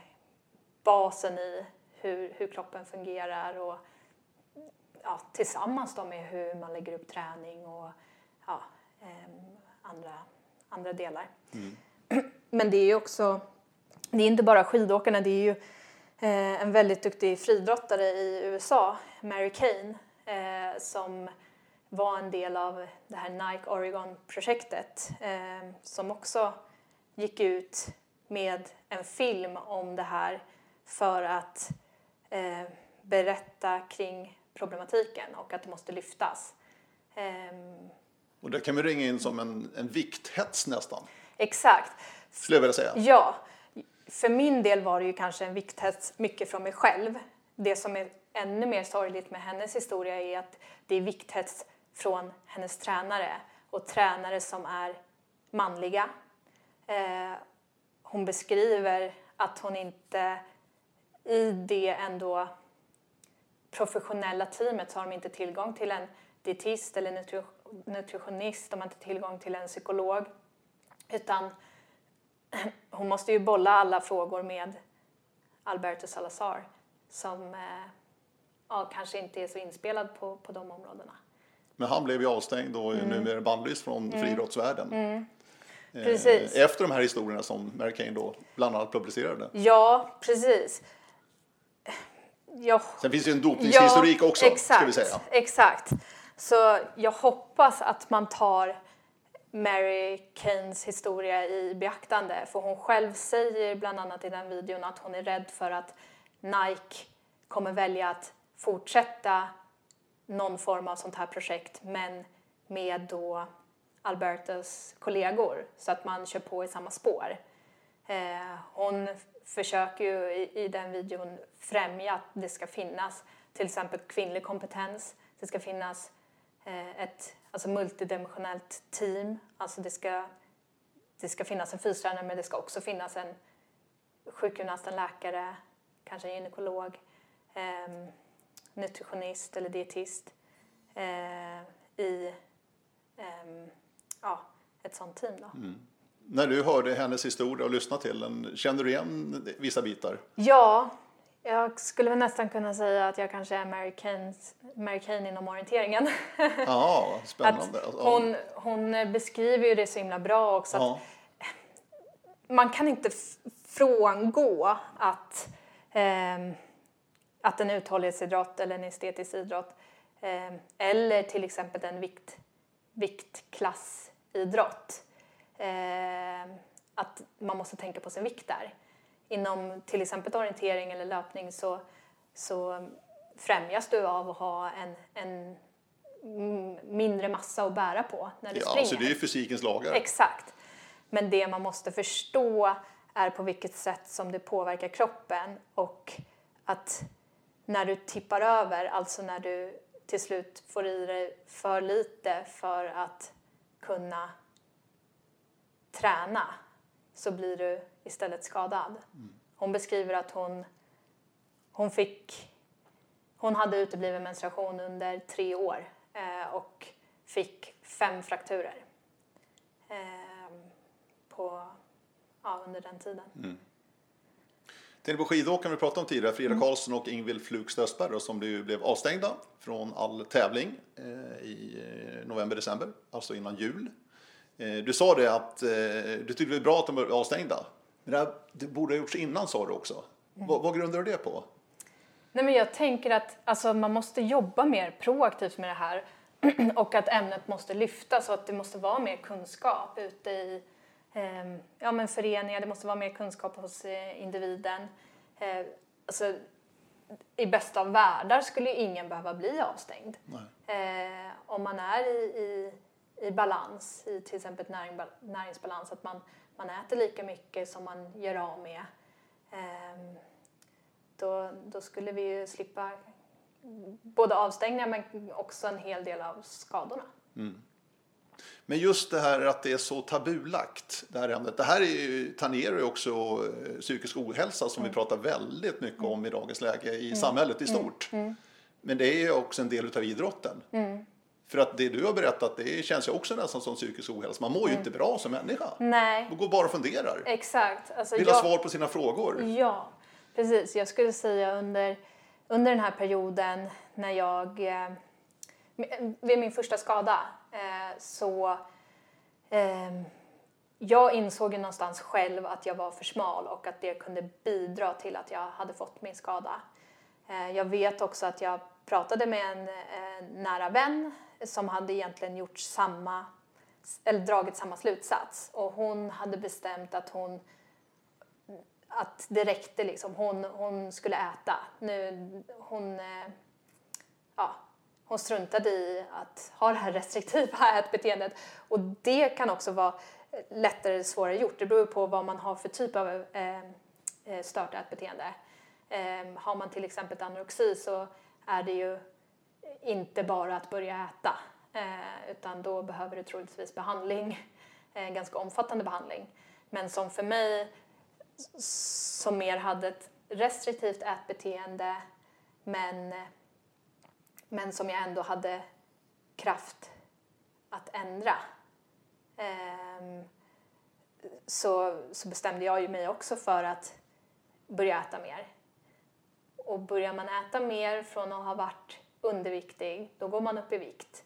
basen i hur, hur kroppen fungerar och ja, tillsammans då med hur man lägger upp träning och ja, eh, andra, andra delar. Mm. Men det är ju också, det är inte bara skidåkarna, det är ju en väldigt duktig friidrottare i USA, Mary Kane, eh, som var en del av det här Nike Oregon-projektet eh, som också gick ut med en film om det här för att eh, berätta kring problematiken och att det måste lyftas. Eh, och det kan vi ringa in som en, en vikthets nästan. Exakt. Skulle jag vilja säga. Ja. För min del var det ju kanske en vikthets mycket från mig själv. Det som är ännu mer sorgligt med hennes historia är att det är vikthets från hennes tränare och tränare som är manliga. Eh, hon beskriver att hon inte i det ändå professionella teamet så har de inte tillgång till en dietist eller nutritionist, de har inte tillgång till en psykolog. Utan hon måste ju bolla alla frågor med Alberto Salazar som eh, ja, kanske inte är så inspelad på, på de områdena. Men han blev ju avstängd och är mm. numera bannlyst från mm. friidrottsvärlden. Mm. Eh, precis. Efter de här historierna som Mary Kane då bland annat publicerade. Ja, precis. Jag... Sen finns det ju en dopningshistorik ja, också, exakt, ska vi säga. Exakt. Så jag hoppas att man tar Mary Kanes historia i beaktande. För hon själv säger bland annat i den videon att hon är rädd för att Nike kommer välja att fortsätta någon form av sånt här projekt men med då Albertos kollegor så att man kör på i samma spår. Eh, hon försöker ju i, i den videon främja att det ska finnas till exempel kvinnlig kompetens, det ska finnas eh, ett alltså multidimensionellt team, alltså det ska, det ska finnas en fystränare men det ska också finnas en sjukgymnast, en läkare, kanske en gynekolog, eh, nutritionist eller dietist eh, i eh, ja, ett sånt team. Då. Mm. När du hörde hennes historia och lyssnade till den, kände du igen vissa bitar? Ja, jag skulle väl nästan kunna säga att jag kanske är Mary, Mary Kane inom orienteringen. Ja, spännande. hon, hon beskriver ju det så himla bra också. Ja. man kan inte frångå att, eh, att en uthållighetsidrott eller en estetisk idrott eh, eller till exempel en vikt, viktklassidrott eh, att man måste tänka på sin vikt där. Inom till exempel orientering eller löpning så, så främjas du av att ha en, en mindre massa att bära på när du ja, springer. Så det är fysikens lagar. Exakt. Men det man måste förstå är på vilket sätt som det påverkar kroppen och att när du tippar över, alltså när du till slut får i dig för lite för att kunna träna så blir du istället skadad. Hon beskriver att hon, hon fick hon hade utebliven menstruation under tre år eh, och fick fem frakturer eh, på, ja, under den tiden. Mm. Tänkte på skidåkaren vi pratade om tidigare, Frida mm. Karlsson och Ingvild Flugs Östberg som blev avstängda från all tävling eh, i eh, november-december, alltså innan jul. Eh, du sa det att eh, du tyckte det var bra att de var avstängda. Men det, här, det borde ha gjorts innan sa du också. Mm. Vad, vad grundar du det på? Nej, men jag tänker att alltså, man måste jobba mer proaktivt med det här och att ämnet måste lyftas och att det måste vara mer kunskap ute i eh, ja, men föreningar, det måste vara mer kunskap hos eh, individen. Eh, alltså, I bästa av världar skulle ingen behöva bli avstängd. Eh, om man är i, i, i balans, i till exempel näring, näringsbalans, att man, man äter lika mycket som man gör av med. Eh, då, då skulle vi ju slippa både avstängningar men också en hel del av skadorna. Mm. Men just det här att det är så tabulagt, det här ämnet. Det här är ju, tangerar ju också eh, psykisk ohälsa som mm. vi pratar väldigt mycket om i dagens läge i mm. samhället i mm. stort. Mm. Men det är ju också en del av idrotten. Mm. För att det du har berättat, det känns ju också nästan som psykisk ohälsa. Man mår ju inte bra som människa. Nej. Man går bara och funderar. Exakt. Alltså, Vill jag... ha svar på sina frågor. Ja, precis. Jag skulle säga under, under den här perioden när jag eh, vid min första skada eh, så eh, jag insåg ju någonstans själv att jag var för smal och att det kunde bidra till att jag hade fått min skada. Eh, jag vet också att jag pratade med en eh, nära vän som hade egentligen gjort samma, eller dragit samma slutsats och hon hade bestämt att hon att det räckte liksom. Hon, hon skulle äta. Nu, hon, eh, ja, hon struntade i att ha det här restriktiva ätbeteendet. Och det kan också vara lättare eller svårare gjort. Det beror på vad man har för typ av eh, eh stört ätbeteende. Eh, har man till exempel anorexi så är det ju inte bara att börja äta eh, utan då behöver du troligtvis behandling, eh, ganska omfattande behandling. Men som för mig som mer hade ett restriktivt ätbeteende men men som jag ändå hade kraft att ändra. Ehm, så, så bestämde jag ju mig också för att börja äta mer. Och börjar man äta mer från att ha varit underviktig, då går man upp i vikt.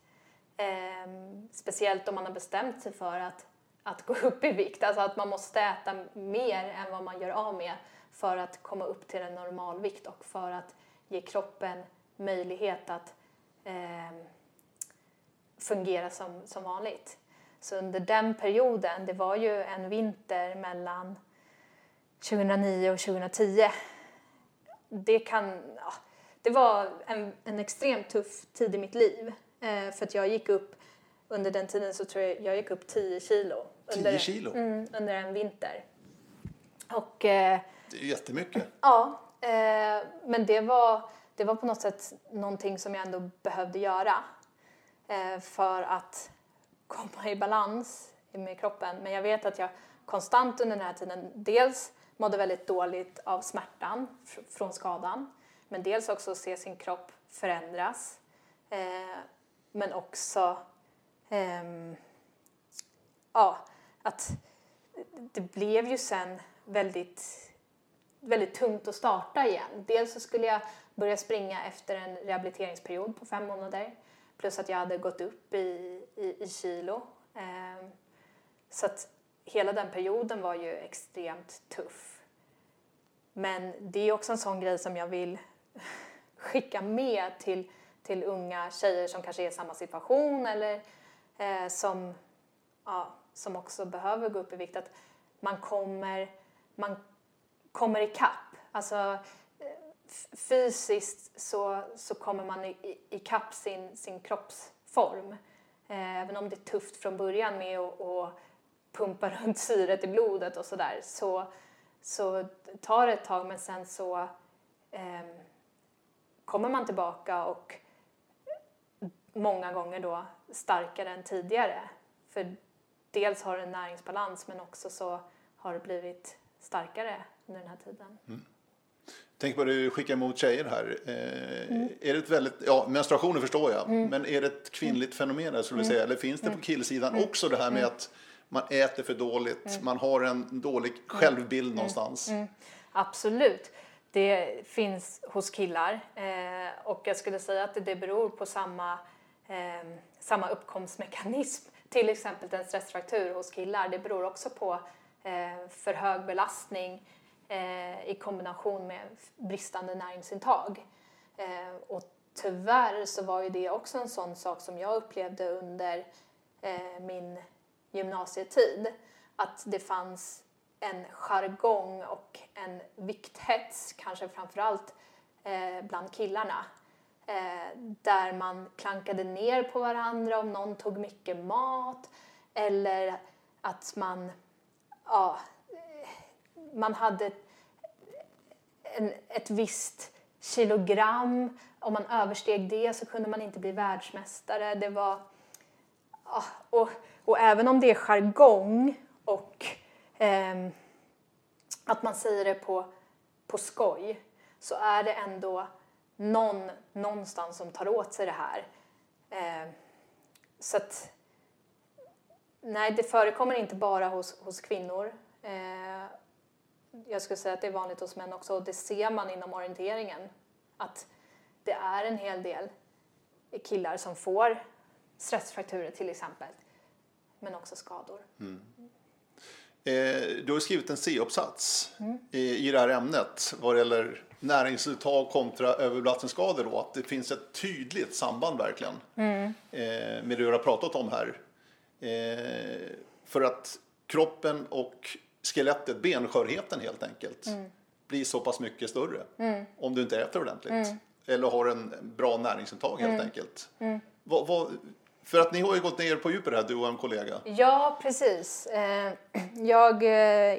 Ehm, speciellt om man har bestämt sig för att, att gå upp i vikt, alltså att man måste äta mer än vad man gör av med för att komma upp till en normalvikt och för att ge kroppen möjlighet att eh, fungera som, som vanligt. Så under den perioden, det var ju en vinter mellan 2009 och 2010. Det, kan, ja, det var en, en extremt tuff tid i mitt liv. Eh, för att jag gick upp, under den tiden så tror jag jag gick upp 10 kilo. 10 kilo? Mm, under en vinter. Och, eh, det är jättemycket. Ja, eh, men det var det var på något sätt någonting som jag ändå behövde göra eh, för att komma i balans med kroppen. Men jag vet att jag konstant under den här tiden dels mådde väldigt dåligt av smärtan från skadan men dels också se sin kropp förändras. Eh, men också eh, ja, att det blev ju sen väldigt, väldigt tungt att starta igen. Dels så skulle jag börja springa efter en rehabiliteringsperiod på fem månader. Plus att jag hade gått upp i, i, i kilo. Eh, så att hela den perioden var ju extremt tuff. Men det är också en sån grej som jag vill skicka med till, till unga tjejer som kanske är i samma situation eller eh, som, ja, som också behöver gå upp i vikt. Att man kommer, man kommer ikapp. Alltså, eh, fysiskt så, så kommer man ikapp i, sin, sin kroppsform. Eh, även om det är tufft från början med att, att pumpa runt syret i blodet och sådär så, så tar det ett tag men sen så eh, kommer man tillbaka och många gånger då starkare än tidigare. För dels har det en näringsbalans men också så har det blivit starkare under den här tiden. Mm. Tänk på det du skickar emot tjejer här. Eh, mm. Är det ett väldigt, ja, menstruationen förstår jag, mm. men är det ett kvinnligt mm. fenomen skulle mm. säga? Eller finns det på mm. killsidan mm. också det här med att man äter för dåligt, man har en dålig självbild någonstans? Absolut. Det finns hos killar eh, och jag skulle säga att det beror på samma, eh, samma uppkomstmekanism. Till exempel en stressfraktur hos killar, det beror också på eh, för hög belastning eh, i kombination med bristande näringsintag. Eh, och tyvärr så var ju det också en sån sak som jag upplevde under eh, min gymnasietid. Att det fanns en jargong och en vikthets, kanske framförallt eh, bland killarna. Eh, där man klankade ner på varandra om någon tog mycket mat eller att man ja, man hade en, ett visst kilogram. Om man översteg det så kunde man inte bli världsmästare. Det var, ja, och, och även om det är jargong och eh, att man säger det på, på skoj så är det ändå någon någonstans som tar åt sig det här. Eh, så att, nej, det förekommer inte bara hos, hos kvinnor. Eh, jag skulle säga att det är vanligt hos män också och det ser man inom orienteringen. Att det är en hel del killar som får stressfrakturer till exempel. Men också skador. Mm. Eh, du har skrivit en C-uppsats mm. i, i det här ämnet vad det gäller näringsuttag kontra överbelastningsskador. Då, att det finns ett tydligt samband verkligen mm. eh, med det du har pratat om här. Eh, för att kroppen och skelettet, benskörheten helt enkelt, mm. blir så pass mycket större mm. om du inte äter ordentligt. Mm. Eller har en bra näringsintag helt mm. enkelt. Vad, vad, för att ni har ju gått ner på djupet här, du och en kollega. Ja, precis. Eh, jag eh,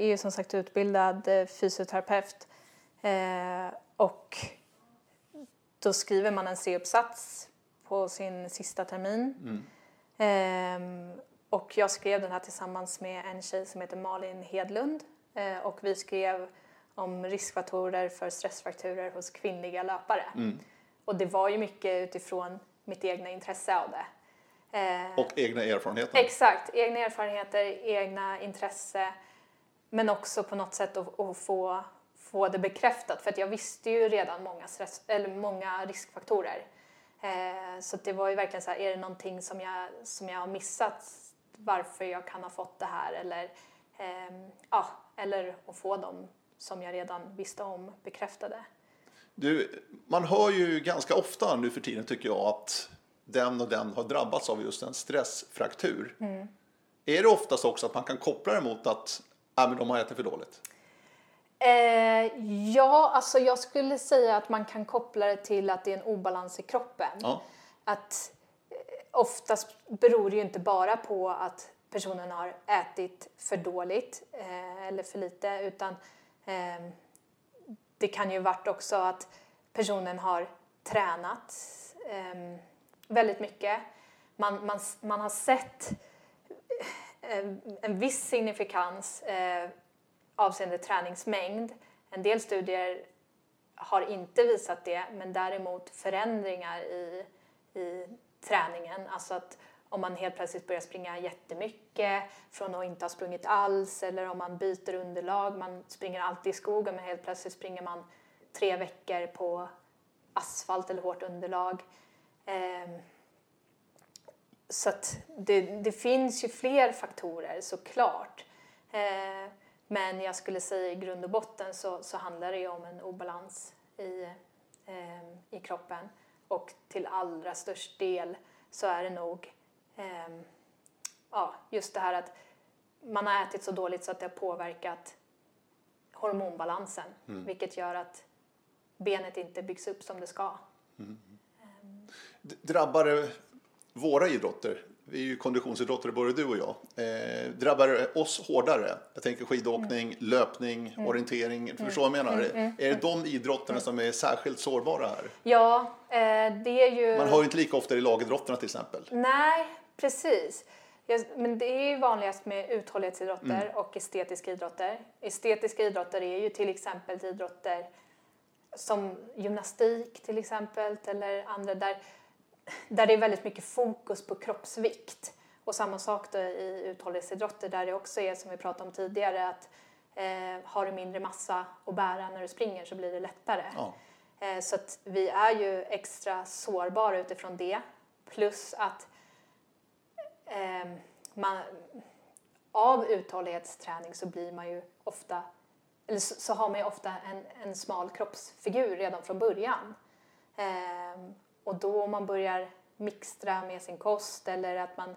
är ju som sagt utbildad eh, fysioterapeut och då skriver man en C-uppsats på sin sista termin. Mm. Och jag skrev den här tillsammans med en tjej som heter Malin Hedlund och vi skrev om riskfaktorer för stressfrakturer hos kvinnliga löpare. Mm. Och det var ju mycket utifrån mitt egna intresse av det. Eh, och egna erfarenheter. Exakt, egna erfarenheter, egna intresse. Men också på något sätt att, att, få, få det bekräftat. För att jag visste ju redan många, stress, eller många riskfaktorer. Eh, så det var ju verkligen så här, är det någonting som jag, som jag har missat varför jag kan ha fått det här? Eller, eh, ja, eller att få dem som jag redan visste om bekräftade. Du, man hör ju ganska ofta nu för tiden tycker jag att den och den har drabbats av just en stressfraktur. Mm. Är det oftast också att man kan koppla det mot att äh, men de har ätit för dåligt? Eh, ja, alltså jag skulle säga att man kan koppla det till att det är en obalans i kroppen. Ja. Att eh, oftast beror det ju inte bara på att personen har ätit för dåligt eh, eller för lite utan eh, det kan ju varit också att personen har tränat eh, väldigt mycket. Man, man, man har sett eh, en, viss signifikans eh, avseende träningsmängd. En del studier har inte visat det, men däremot förändringar i, i träningen. Alltså att om man helt plötsligt börjar springa jättemycket från att inte ha sprungit alls eller om man byter underlag, man springer alltid i skogen men helt plötsligt springer man tre veckor på asfalt eller hårt underlag. Eh, så det, det, finns ju fler faktorer såklart. Eh, men jag skulle säga i grund och botten så, så handlar det ju om en obalans i, eh, i kroppen. Och till allra störst del så är det nog eh, ja, just det här att man har ätit så dåligt så att det har påverkat hormonbalansen. Mm. Vilket gör att benet inte byggs upp som det ska. Mm. Drabbar det våra idrotter, vi är ju konditionsidrottare både du och jag, eh, drabbar oss hårdare? Jag tänker skidåkning, mm. löpning, mm. orientering. Mm. Förstår vad jag menar? Mm. mm. Är det de idrotterna som är särskilt sårbara här? Ja, eh, det är ju... Man hör ju inte lika ofta i lagidrotterna till exempel. Nej, precis. Men det är ju vanligast med uthållighetsidrotter mm. och estetiska idrotter. Estetiska idrotter är ju till exempel idrotter som gymnastik till exempel eller andra där, där det är väldigt mycket fokus på kroppsvikt. Och samma sak då i uthållighetsidrotter där det också är som vi pratade om tidigare att eh, har du mindre massa att bära när du springer så blir det lättare. Ja. Eh, så att vi är ju extra sårbara utifrån det. Plus att eh, man, av uthållighetsträning så blir man ju ofta eller så, så, har man ju ofta en, en smal kroppsfigur redan från början. Eh, och då om man börjar mixtra med sin kost eller att man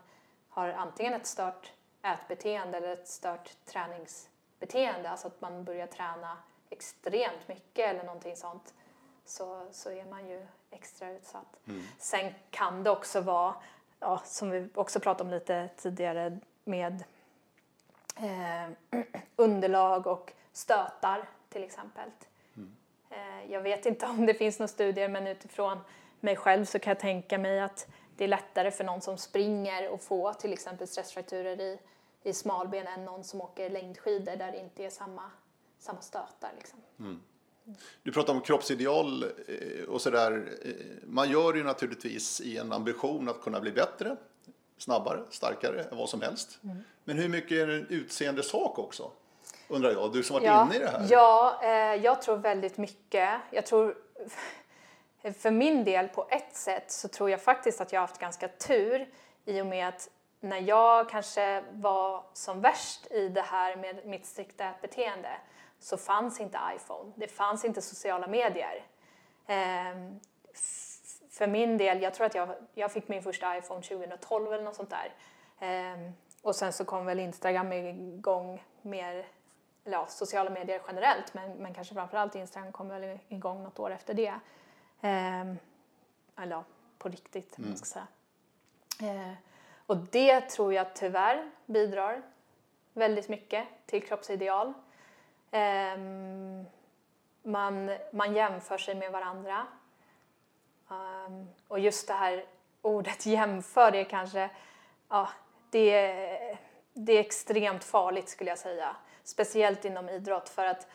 har antingen ett stört ätbeteende eller ett stört träningsbeteende, alltså att man börjar träna extremt mycket eller någonting sånt, så, så är man ju extra utsatt. Mm. Sen kan det också vara, ja, som vi också pratade om lite tidigare, med eh, underlag och stötar till exempel. Eh, jag vet inte om det finns några studier men utifrån mig själv så kan jag tänka mig att det är lättare för någon som springer att få till exempel stressfrakturer i, i smalben än någon som åker längdskidor där det inte är samma, samma stötar. Liksom. Mm. Du pratar om kroppsideal eh, och sådär. Eh, man gör ju naturligtvis i en ambition att kunna bli bättre, snabbare, starkare vad som helst. Mm. Men hur mycket är det en utseende sak också? Undrar jag, du som varit ja, inne i det här. Ja, eh, jag tror väldigt mycket. Jag tror, för min del på ett sätt så tror jag faktiskt att jag har haft ganska tur i och med att när jag kanske var som värst i det här med mitt strikta beteende så fanns inte iPhone, det fanns inte sociala medier. Ehm, för min del, jag tror att jag, jag fick min första iPhone 2012 eller något sånt där. Ehm, och sen så kom väl Instagram igång mer, eller ja, sociala medier generellt, men, men kanske framförallt Instagram kom väl igång något år efter det. Ehm, eller ja, på riktigt, mm. man ska säga. Ehm, och det tror jag tyvärr bidrar väldigt mycket till kroppsideal. Um, man, man jämför sig med varandra. Um, och just det här ordet jämför, det är kanske, ja, det det är extremt farligt skulle jag säga. Speciellt inom idrott för att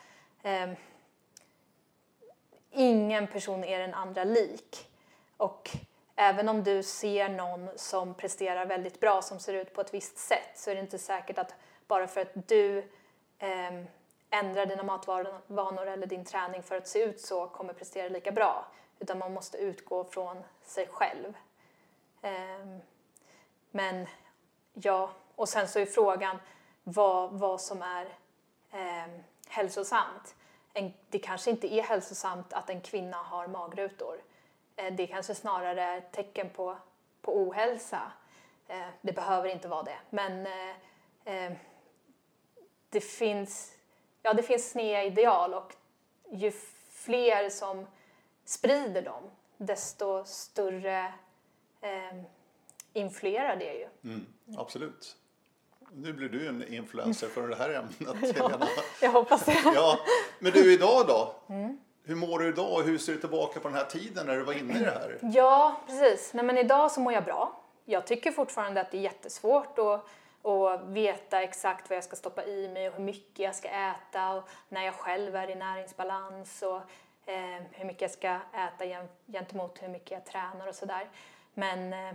eh, ingen person är den andra lik. Och även om du ser någon som presterar väldigt bra, som ser ut på ett visst sätt, så är det inte säkert att bara för att du eh, ändrar dina matvanor eller din träning för att se ut så kommer prestera lika bra. Utan man måste utgå från sig själv. Eh, men ja, och sen så är frågan vad, vad som är eh, hälsosamt. En, det kanske inte är hälsosamt att en kvinna har magrutor. Eh, det kanske snarare är ett tecken på, på ohälsa. Eh, det behöver inte vara det, men eh, eh, det finns ja, det finns sneda ideal och ju fler som sprider dem, desto större eh, influerar det ju. Mm, absolut. Nu blir du en influencer för det här ämnet, ja, Jag hoppas det. ja, men du, idag då? Mm. Hur mår du idag och hur ser du tillbaka på den här tiden när du var inne i det här? Ja, precis. Nej, men idag så mår jag bra. Jag tycker fortfarande att det är jättesvårt och och veta exakt vad jag ska stoppa i mig och hur mycket jag ska äta och när jag själv är i näringsbalans och eh, hur mycket jag ska äta gentemot hur mycket jag tränar och sådär. Men eh,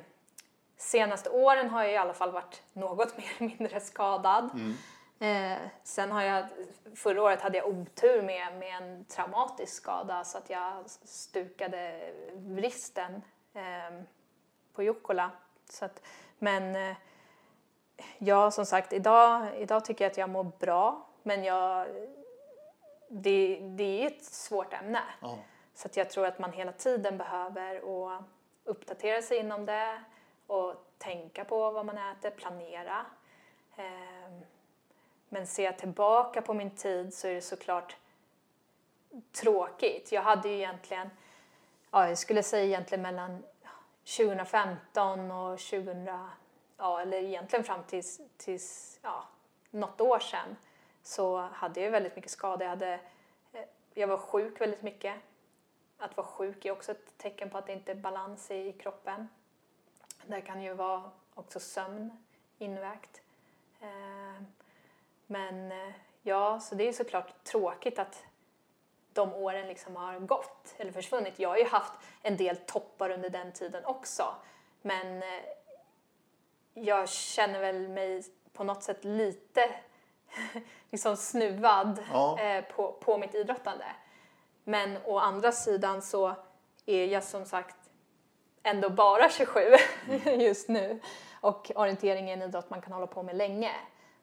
senaste åren har jag i alla fall varit något mer eller mindre skadad. Mm. Eh, sen har jag, förra året hade jag otur med, med en traumatisk skada så att jag stukade vristen eh, på Jukkola. Så att, men eh, ja, som sagt, idag, idag tycker jag att jag mår bra. Men jag, det, det är ett svårt ämne. Oh. Så att jag tror att man hela tiden behöver och uppdatera sig inom det och tänka på vad man äter, planera. Ehm, men ser jag tillbaka på min tid så är det såklart tråkigt. Jag hade ju egentligen, ja, jag skulle säga egentligen mellan 2015 och 2000 ja, eller egentligen fram tills, tills ja, något år sedan så hade jag väldigt mycket skador. Jag, hade, eh, jag var sjuk väldigt mycket. Att vara sjuk är också ett tecken på att det inte är balans i kroppen. Det kan ju vara också sömn invägt. Eh, men eh, ja, så det är såklart tråkigt att de åren liksom har gått eller försvunnit. Jag har ju haft en del toppar under den tiden också. Men jag känner väl mig på något sätt lite liksom snuvad ja. eh, på, på mitt idrottande. Men å andra sidan så är jag som sagt ändå bara 27 mm. just nu. Och orientering är en idrott man kan hålla på med länge.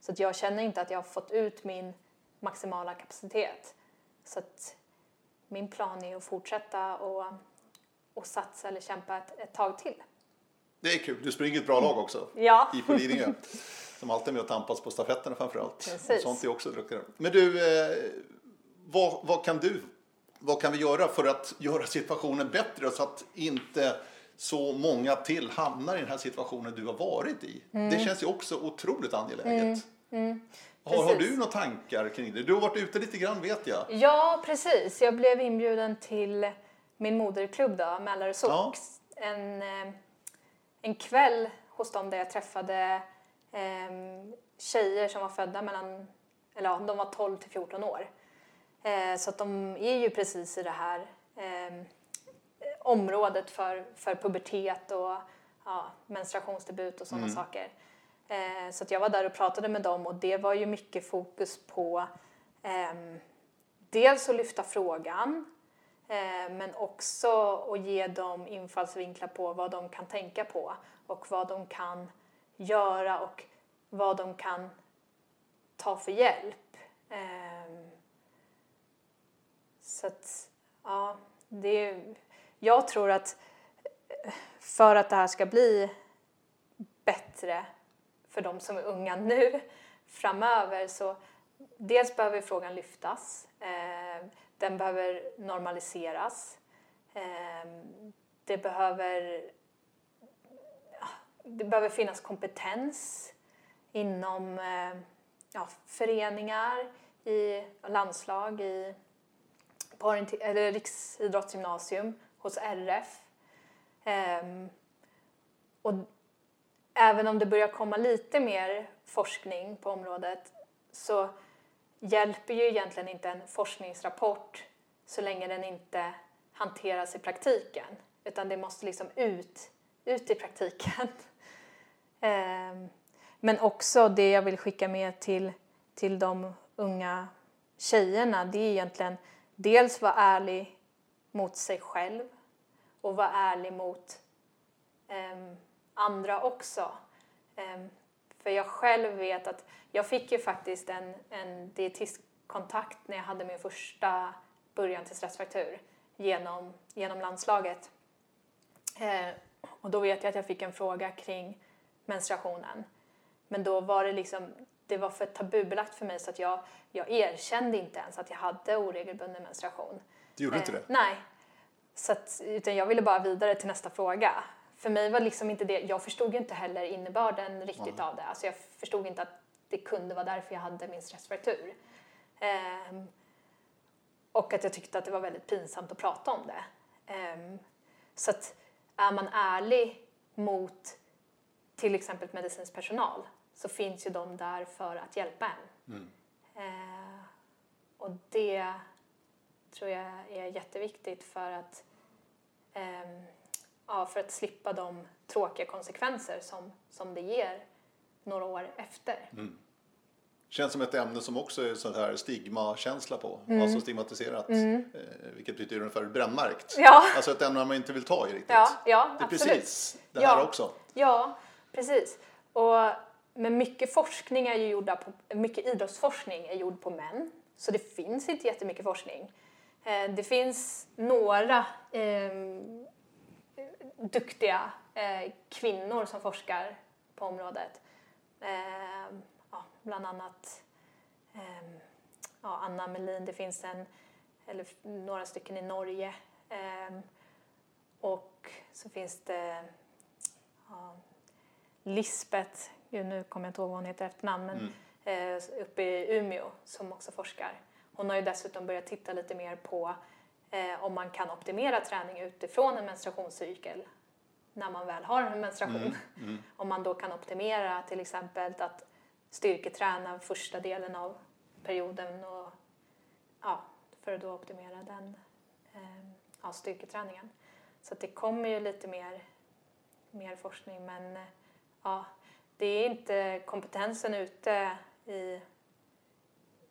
Så att jag känner inte att jag har fått ut min maximala kapacitet. Så att min plan är att fortsätta och, och satsa eller kämpa ett, ett tag till. Det är kul. Du springer ett bra lag också. Ja. I Lidingö. Som alltid är med och tampas på stafetterna framförallt. Precis. Sånt är också duktiga. Men du, eh, vad, vad, kan du, vad kan vi göra för att göra situationen bättre så att inte så många till hamnar i den här situationen du har varit i? Mm. Det känns ju också otroligt angeläget. Mm. Mm, Har, har du några tankar kring det? Du har varit ute lite grann vet jag. Ja, precis. Jag blev inbjuden till min moderklubb då, Mälarö Sox. En, eh, en kväll hos dem där jag träffade eh, tjejer som var födda mellan, eller ja, de var 12 till 14 år. Eh, så att de är ju precis i det här eh, området för, för pubertet och ja, menstruationsdebut och sådana saker. Eh, så att jag var där och pratade med dem och det var ju mycket fokus på ehm, dels att lyfta frågan eh, men också att ge dem infallsvinklar på vad de kan tänka på och vad de kan göra och vad de kan ta för hjälp. Ehm, så att, ja, det är, jag tror att eh, för att det här ska bli bättre för de som är unga nu framöver så dels behöver frågan lyftas. Eh, den behöver normaliseras. Eh, det behöver det behöver finnas kompetens inom eh, ja, föreningar, i landslag, i på eller riksidrottsgymnasium hos RF. Ehm, och även om det börjar komma lite mer forskning på området så hjälper ju egentligen inte en forskningsrapport så länge den inte hanteras i praktiken. Utan det måste liksom ut, ut i praktiken. Ehm, Men också det jag vill skicka med till, till de unga tjejerna det är egentligen dels vara ärlig mot sig själv och vara ärlig mot ehm, andra också. Ehm, för jag själv vet att jag fick ju faktiskt en, en dietistkontakt när jag hade min första början till stressfraktur genom, genom landslaget. Eh, och då vet jag att jag fick en fråga kring menstruationen. Men då var det liksom, det var för tabubelagt för mig så att jag, jag erkände inte ens att jag hade oregelbunden menstruation. Du gjorde inte Eh, det? Nej. Så att, utan jag ville bara vidare till nästa fråga. För mig var liksom inte det, jag förstod ju inte heller innebörden riktigt av det. Alltså jag förstod inte att det kunde vara därför jag hade min stressfraktur. Ehm, och att jag tyckte att det var väldigt pinsamt att prata om det. Ehm, så att är man ärlig mot till exempel medicinsk personal så finns ju de där för att hjälpa en. Eh, och det tror jag är jätteviktigt för att, ehm, ja, för att slippa de tråkiga konsekvenser som, som det ger några år efter. Känns som ett ämne som också är sån här stigmakänsla på. Mm. Alltså stigmatiserat. Eh, vilket betyder ungefär brännmärkt. Ja. Alltså ett ämne man inte vill ta i riktigt. Ja, ja det är absolut. precis det Ja. här också. Ja, precis. Och, men mycket forskning är ju gjorda på, mycket idrottsforskning är gjord på män. Så det finns inte jättemycket forskning. Eh, det finns några eh, duktiga eh, kvinnor som forskar på området. Eh, ja, bland annat eh, ja, Anna Melin, det finns en, eller några stycken i Norge. Och så finns det ja, Lisbeth, nu kommer jag inte ihåg vad hon heter efternamn, men eh, uppe i Umeå som också forskar. Hon har ju dessutom börjat titta lite mer på eh, om man kan optimera träning utifrån en menstruationscykel när man väl har en menstruation. Om man då kan optimera till exempel att styrketräna första delen av perioden och ja, för att då optimera den eh, ja, styrketräningen. Så det kommer ju lite mer, mer forskning men ja, det är inte kompetensen ute i,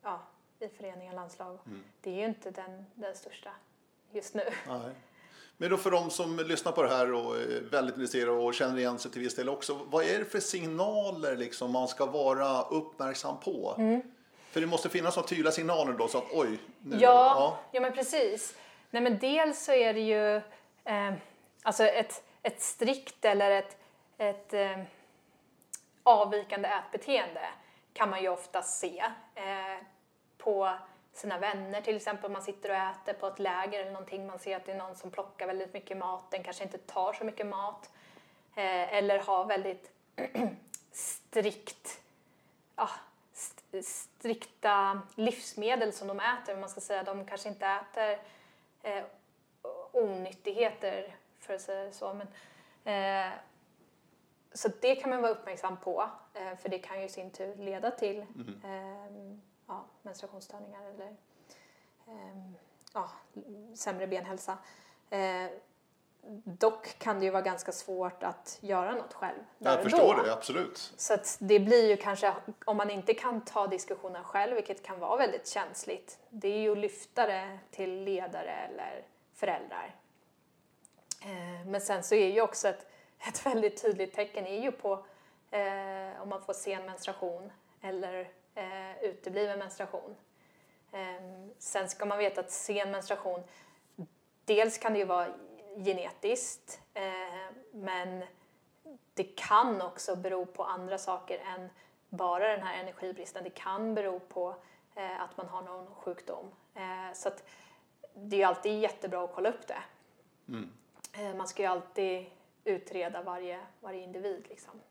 ja, i föreningar, landslag. Det är ju inte den, den största just nu. Nej. Men då för de som lyssnar på det här och är väldigt intresserade och känner igen sig till viss del också. Vad är det för signaler liksom man ska vara uppmärksam på? Mm. För det måste finnas några tydliga signaler då så att oj. Nu, Ja, ja. men precis. Nej, men dels så är det ju eh, alltså ett, ett strikt eller ett, ett eh, avvikande ätbeteende kan man ju ofta se eh, på sina vänner till exempel. Man sitter och äter på ett läger eller någonting. Man ser att det är någon som plockar väldigt mycket mat. Den kanske inte tar så mycket mat. Eh, eller har väldigt strikt ja, strikta livsmedel som de äter. Man ska säga de kanske inte äter eh, onyttigheter för att säga så. Men, eh, så det kan man vara uppmärksam på eh, för det kan ju i sin tur leda till mm. Ja, menstruationsstörningar eller ehm, ja, sämre benhälsa. Eh, dock kan det ju vara ganska svårt att göra något själv. Jag förstår då. det, absolut. Så att det blir ju kanske, om man inte kan ta diskussionen själv, vilket kan vara väldigt känsligt, det är ju att lyfta det till ledare eller föräldrar. Eh, men sen så är ju också ett, ett väldigt tydligt tecken är ju på eh, om man får sen menstruation eller eh, utebliven menstruation. Eh, sen ska man veta att sen menstruation, dels kan det ju vara genetiskt eh, men det kan också bero på andra saker än bara den här energibristen. Det kan bero på eh, att man har någon sjukdom. Eh, så att det är alltid jättebra att kolla upp det. Mm. Eh, man ska ju alltid utreda varje, varje individ. Liksom.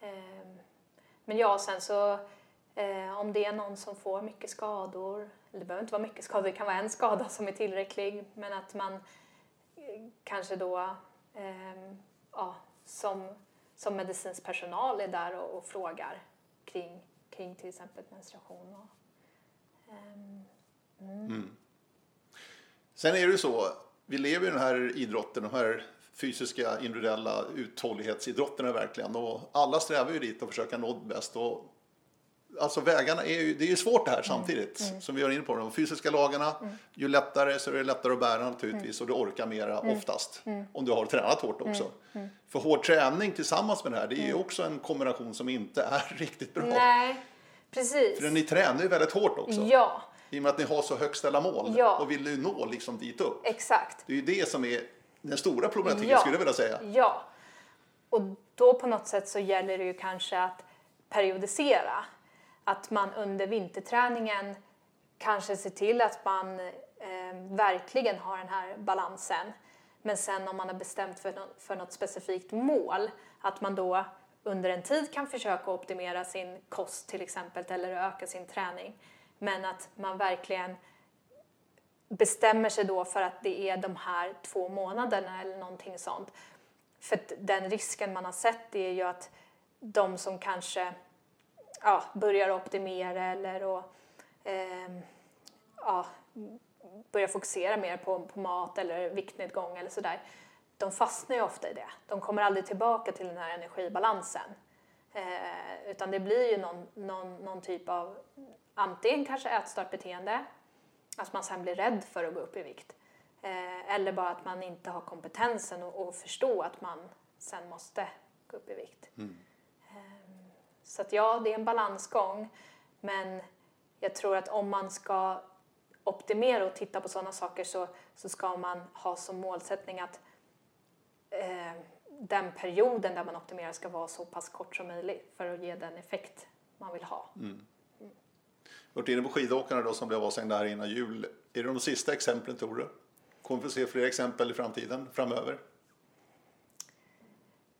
Eh, men ja, sen så eh, om det är någon som får mycket skador, eller det behöver inte vara mycket skador, det kan vara en skada som är tillräcklig, men att man eh, kanske då ehm, ja, som, som medicinsk personal är där och, och frågar kring, kring till exempel menstruation. Och, ehm, mm. Mm. Sen är det ju så, vi lever i den här idrotten, de här fysiska individuella uthållighetsidrotterna verkligen och alla strävar ju dit och försöka nå bäst. Och, alltså vägarna är ju, det är ju svårt det här samtidigt mm. som vi var inne på. De fysiska lagarna, mm. ju lättare så är det lättare att bära naturligtvis och du orkar mera mm. oftast mm. om du har tränat hårt också. Mm. Mm. För hård träning tillsammans med det här, det är ju också en kombination som inte är riktigt bra. Nej, precis. För ni tränar ju väldigt hårt också. Ja. I och med att ni har så högt ställda mål ja. och vill nu nå liksom dit upp. Exakt. Det är ju det som är den stora problematiken ja. skulle jag vilja säga. Ja. Och då på något sätt så gäller det ju kanske att periodisera. Att man under vinterträningen kanske ser till att man eh, verkligen har den här balansen. Men sen om man har bestämt för något, för något specifikt mål, att man då under en tid kan försöka optimera sin kost till exempel eller öka sin träning. Men att man verkligen bestämmer sig då för att det är de här två månaderna eller någonting sånt. För den risken man har sett är ju att de som kanske ja, börjar optimera eller och, eh, ja, börjar fokusera mer på, på mat eller viktnedgång eller sådär, de fastnar ju ofta i det. De kommer aldrig tillbaka till den här energibalansen. Eh, utan det blir ju någon, någon, någon typ av antingen kanske ätstörtbeteende, att man sen blir rädd för att gå upp i vikt. Eh, eller bara att man inte har kompetensen att förstå att man sen måste gå upp i vikt. Mm. Så att ja, det är en balansgång. Men jag tror att om man ska optimera och titta på sådana saker så, så ska man ha som målsättning att eh, den perioden där man optimerar ska vara så pass kort som möjligt för att ge den effekt man vill ha. Mm varit inne på skidåkarna då som blev avstängda här innan jul. Är det de sista exemplen tror du? Kommer vi få se fler exempel i framtiden, framöver?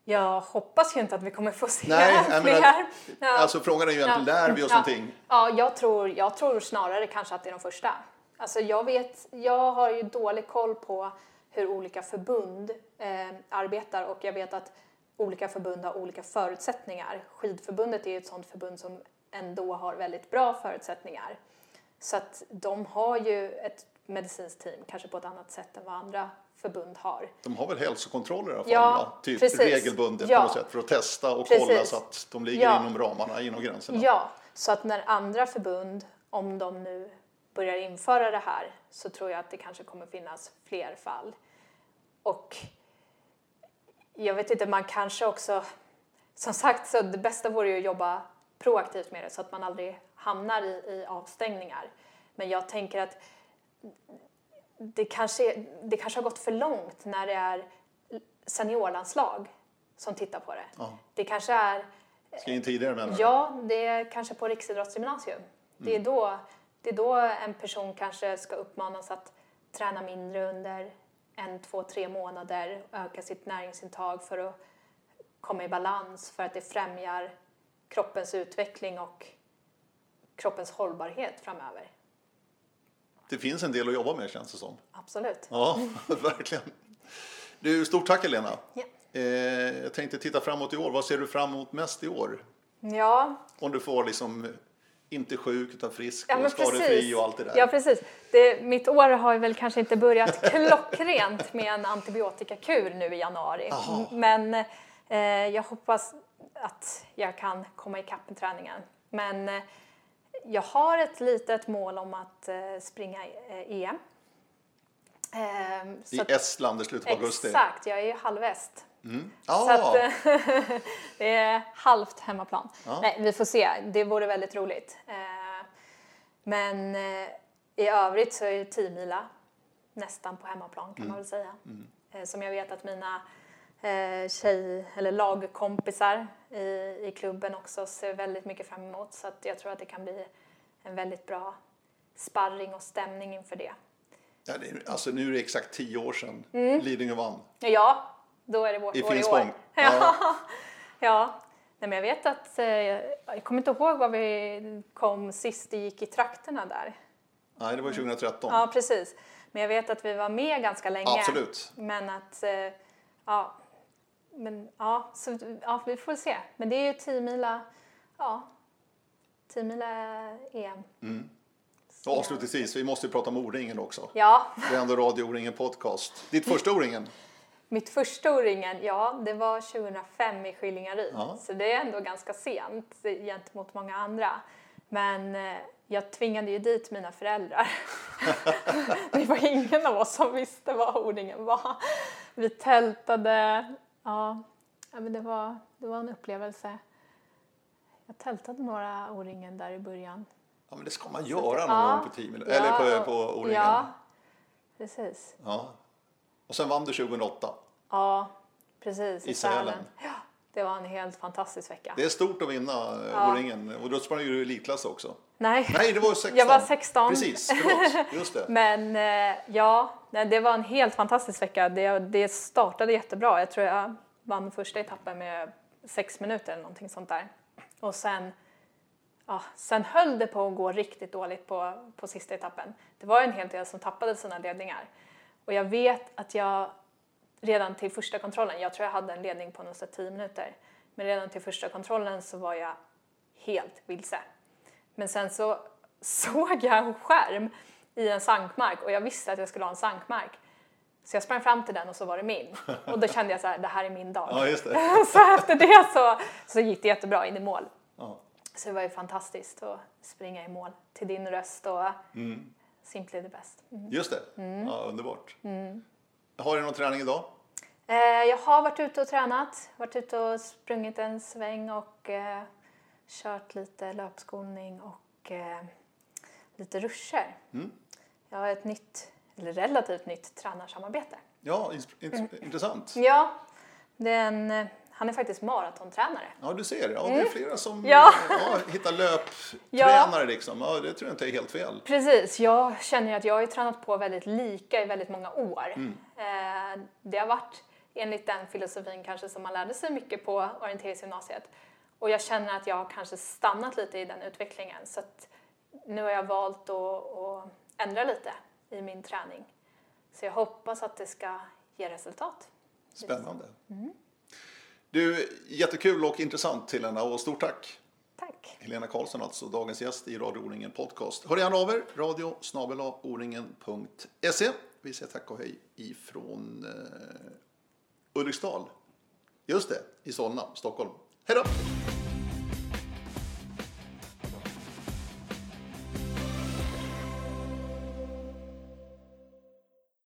Jag hoppas ju inte att vi kommer få se Nej, fler. Menar, ja. Alltså frågan är ju egentligen, ja. lär vi oss ja. någonting? Ja, jag tror, jag tror snarare kanske att det är de första. Alltså jag vet, jag har ju dålig koll på hur olika förbund eh, arbetar och jag vet att olika förbund har olika förutsättningar. Skidförbundet är ett sådant förbund som ändå har väldigt bra förutsättningar. Så att de har ju ett medicinskt team, kanske på ett annat sätt än vad andra förbund har. De har väl hälsokontroller i alla fall, ja, Typ precis. regelbundet ja. på något sätt för att testa och precis. kolla så att de ligger ja. inom ramarna, inom gränserna. Ja, så att när andra förbund, om de nu börjar införa det här, så tror jag att det kanske kommer finnas fler fall. Och jag vet inte, man kanske också, som sagt, så det bästa vore ju att jobba proaktivt med det så att man aldrig hamnar i, i avstängningar. Men jag tänker att det kanske, det kanske har gått för långt när det är seniorlandslag som tittar på det. Ja. Det kanske är... Ska in tidigare menar du? Ja, det är kanske på riksidrottsgymnasium. Mm. Det, är mm. då, det är då en person kanske ska uppmanas att träna mindre under en, två, tre månader, öka sitt näringsintag för att komma i balans för att det främjar kroppens utveckling och kroppens hållbarhet framöver. Det finns en del att jobba med känns det som. Absolut. Ja, verkligen. Du, stort tack Helena. Ja. Eh, jag tänkte titta framåt i år. Vad ser du fram emot mest i år? Ja, Om du får liksom inte sjuk utan frisk ja och skadefri och allt det där. Ja, precis. Det, mitt år har väl kanske inte börjat klockrent med en antibiotikakur nu i januari. Jaha. Men eh, jag hoppas att jag kan komma ikapp med träningen. Men eh, jag har ett litet mål om att eh, springa EM. Eh, I så att- Estland i slutet på augusti. Exakt, jag är ju halvväst. Ja, Så att, det är halvt hemmaplan. Ja. Nej, vi får se. Det vore väldigt roligt. Eh, Men eh, i övrigt så är det 10 mila nästan på hemmaplan kan man väl säga. Eh, Som jag vet att mina eh, tjej eller lagkompisar i, i klubben också ser väldigt mycket fram emot. Så att jag tror att det kan bli en väldigt bra sparring och stämning inför det. ja, det är, alltså nu är det exakt tio år sedan Mm. Lidingö vann. Ja, då är det vårt I år i år. Ja. Ja, Nej, men jag vet att, eh, jag kommer inte ihåg var vi kom sist det gick i trakterna där. Nej, det var 2013. Ja, precis. Men jag vet att vi var med ganska länge. Absolut. Men att, eh, ja, men ja, så, ja, vi får se. Men det är ju 10 mila, ja, 10 mila EM. Och avslutningsvis, vi måste ju prata om O-ringen också. Ja, Det är ändå Radio O-ringen podcast. Ditt första O-ringen. mitt första O-ringen, ja, det var 2005 i Skillingaryd. Ja. Så det är ändå ganska sent gentemot många andra. Men eh, jag tvingade ju dit mina föräldrar. det var ingen av oss som visste vad O-ringen var. Vi tältade. Ja, ja, men det var, det var en upplevelse. Jag tältade några O-ringen där i början. Ja, men det ska man göra någon Ja. gång på, mil, eller på, på O-ringen. Ja, precis. Ja. Och sen vann du 2008. Ja, precis. I Sälen. Sälen. Ja, det var en helt fantastisk vecka. Det är stort att vinna eh, Ja. O-ringen. Och då sprang du i elitklass också. Nej. Nej, det var 16. Jag var 16. Precis, förlåt. Just det. Men eh, ja, det var en helt fantastisk vecka. Det, det startade jättebra. Jag tror jag vann första etappen med sex minuter eller någonting sånt där. Och sen, ja, sen höll det på att gå riktigt dåligt på, på sista etappen. Det var en hel del som tappade sina ledningar. Och jag vet att jag redan till första kontrollen, jag tror jag hade en ledning på något sätt 10 minuter, men redan till första kontrollen så var jag helt vilse. Men sen så såg jag en skärm i en sankmark och jag visste att jag skulle ha en sankmark. Så jag sprang fram till den och så var det min. Och då kände jag så här, det här är min dag. Ja. Så efter det så, så gick det jättebra in i mål. Ja. Så det var ju fantastiskt att springa i mål till din röst och Mm. Simply the best. Mm. Just det. Ja, underbart. Har du någon träning idag? Eh, jag har varit ute och tränat, varit ute och sprungit en sväng och eh, kört lite löpskolning och eh, lite ruscher. Mm. Jag har ett nytt, eller relativt nytt tränarsamarbete. Ja, ins- int- intressant. Ja, det är en, eh, han är faktiskt maratontränare. Ja, du ser. Ja, det är flera som Mm. Ja. ja, hittar löptränare liksom. Ja, det tror jag inte är helt fel. Precis, jag känner att jag har tränat på väldigt lika i väldigt många år. Mm. Eh, det har varit enligt den filosofin kanske som man lärde sig mycket på orienteringsgymnasiet. Och jag känner att jag har kanske stannat lite i den utvecklingen. Så nu har jag valt att, att ändra lite i min träning. Så jag hoppas att det ska ge resultat. Spännande. Mm. Du, jättekul och intressant Helena och stort tack. Tack! Helena Karlsson alltså, dagens gäst i Radio O-ringen Podcast. Hör gärna av er, radio oringen.se. Vi säger tack och hej ifrån eh, Ulriksdal. Just det, i Solna, Stockholm. Hej då!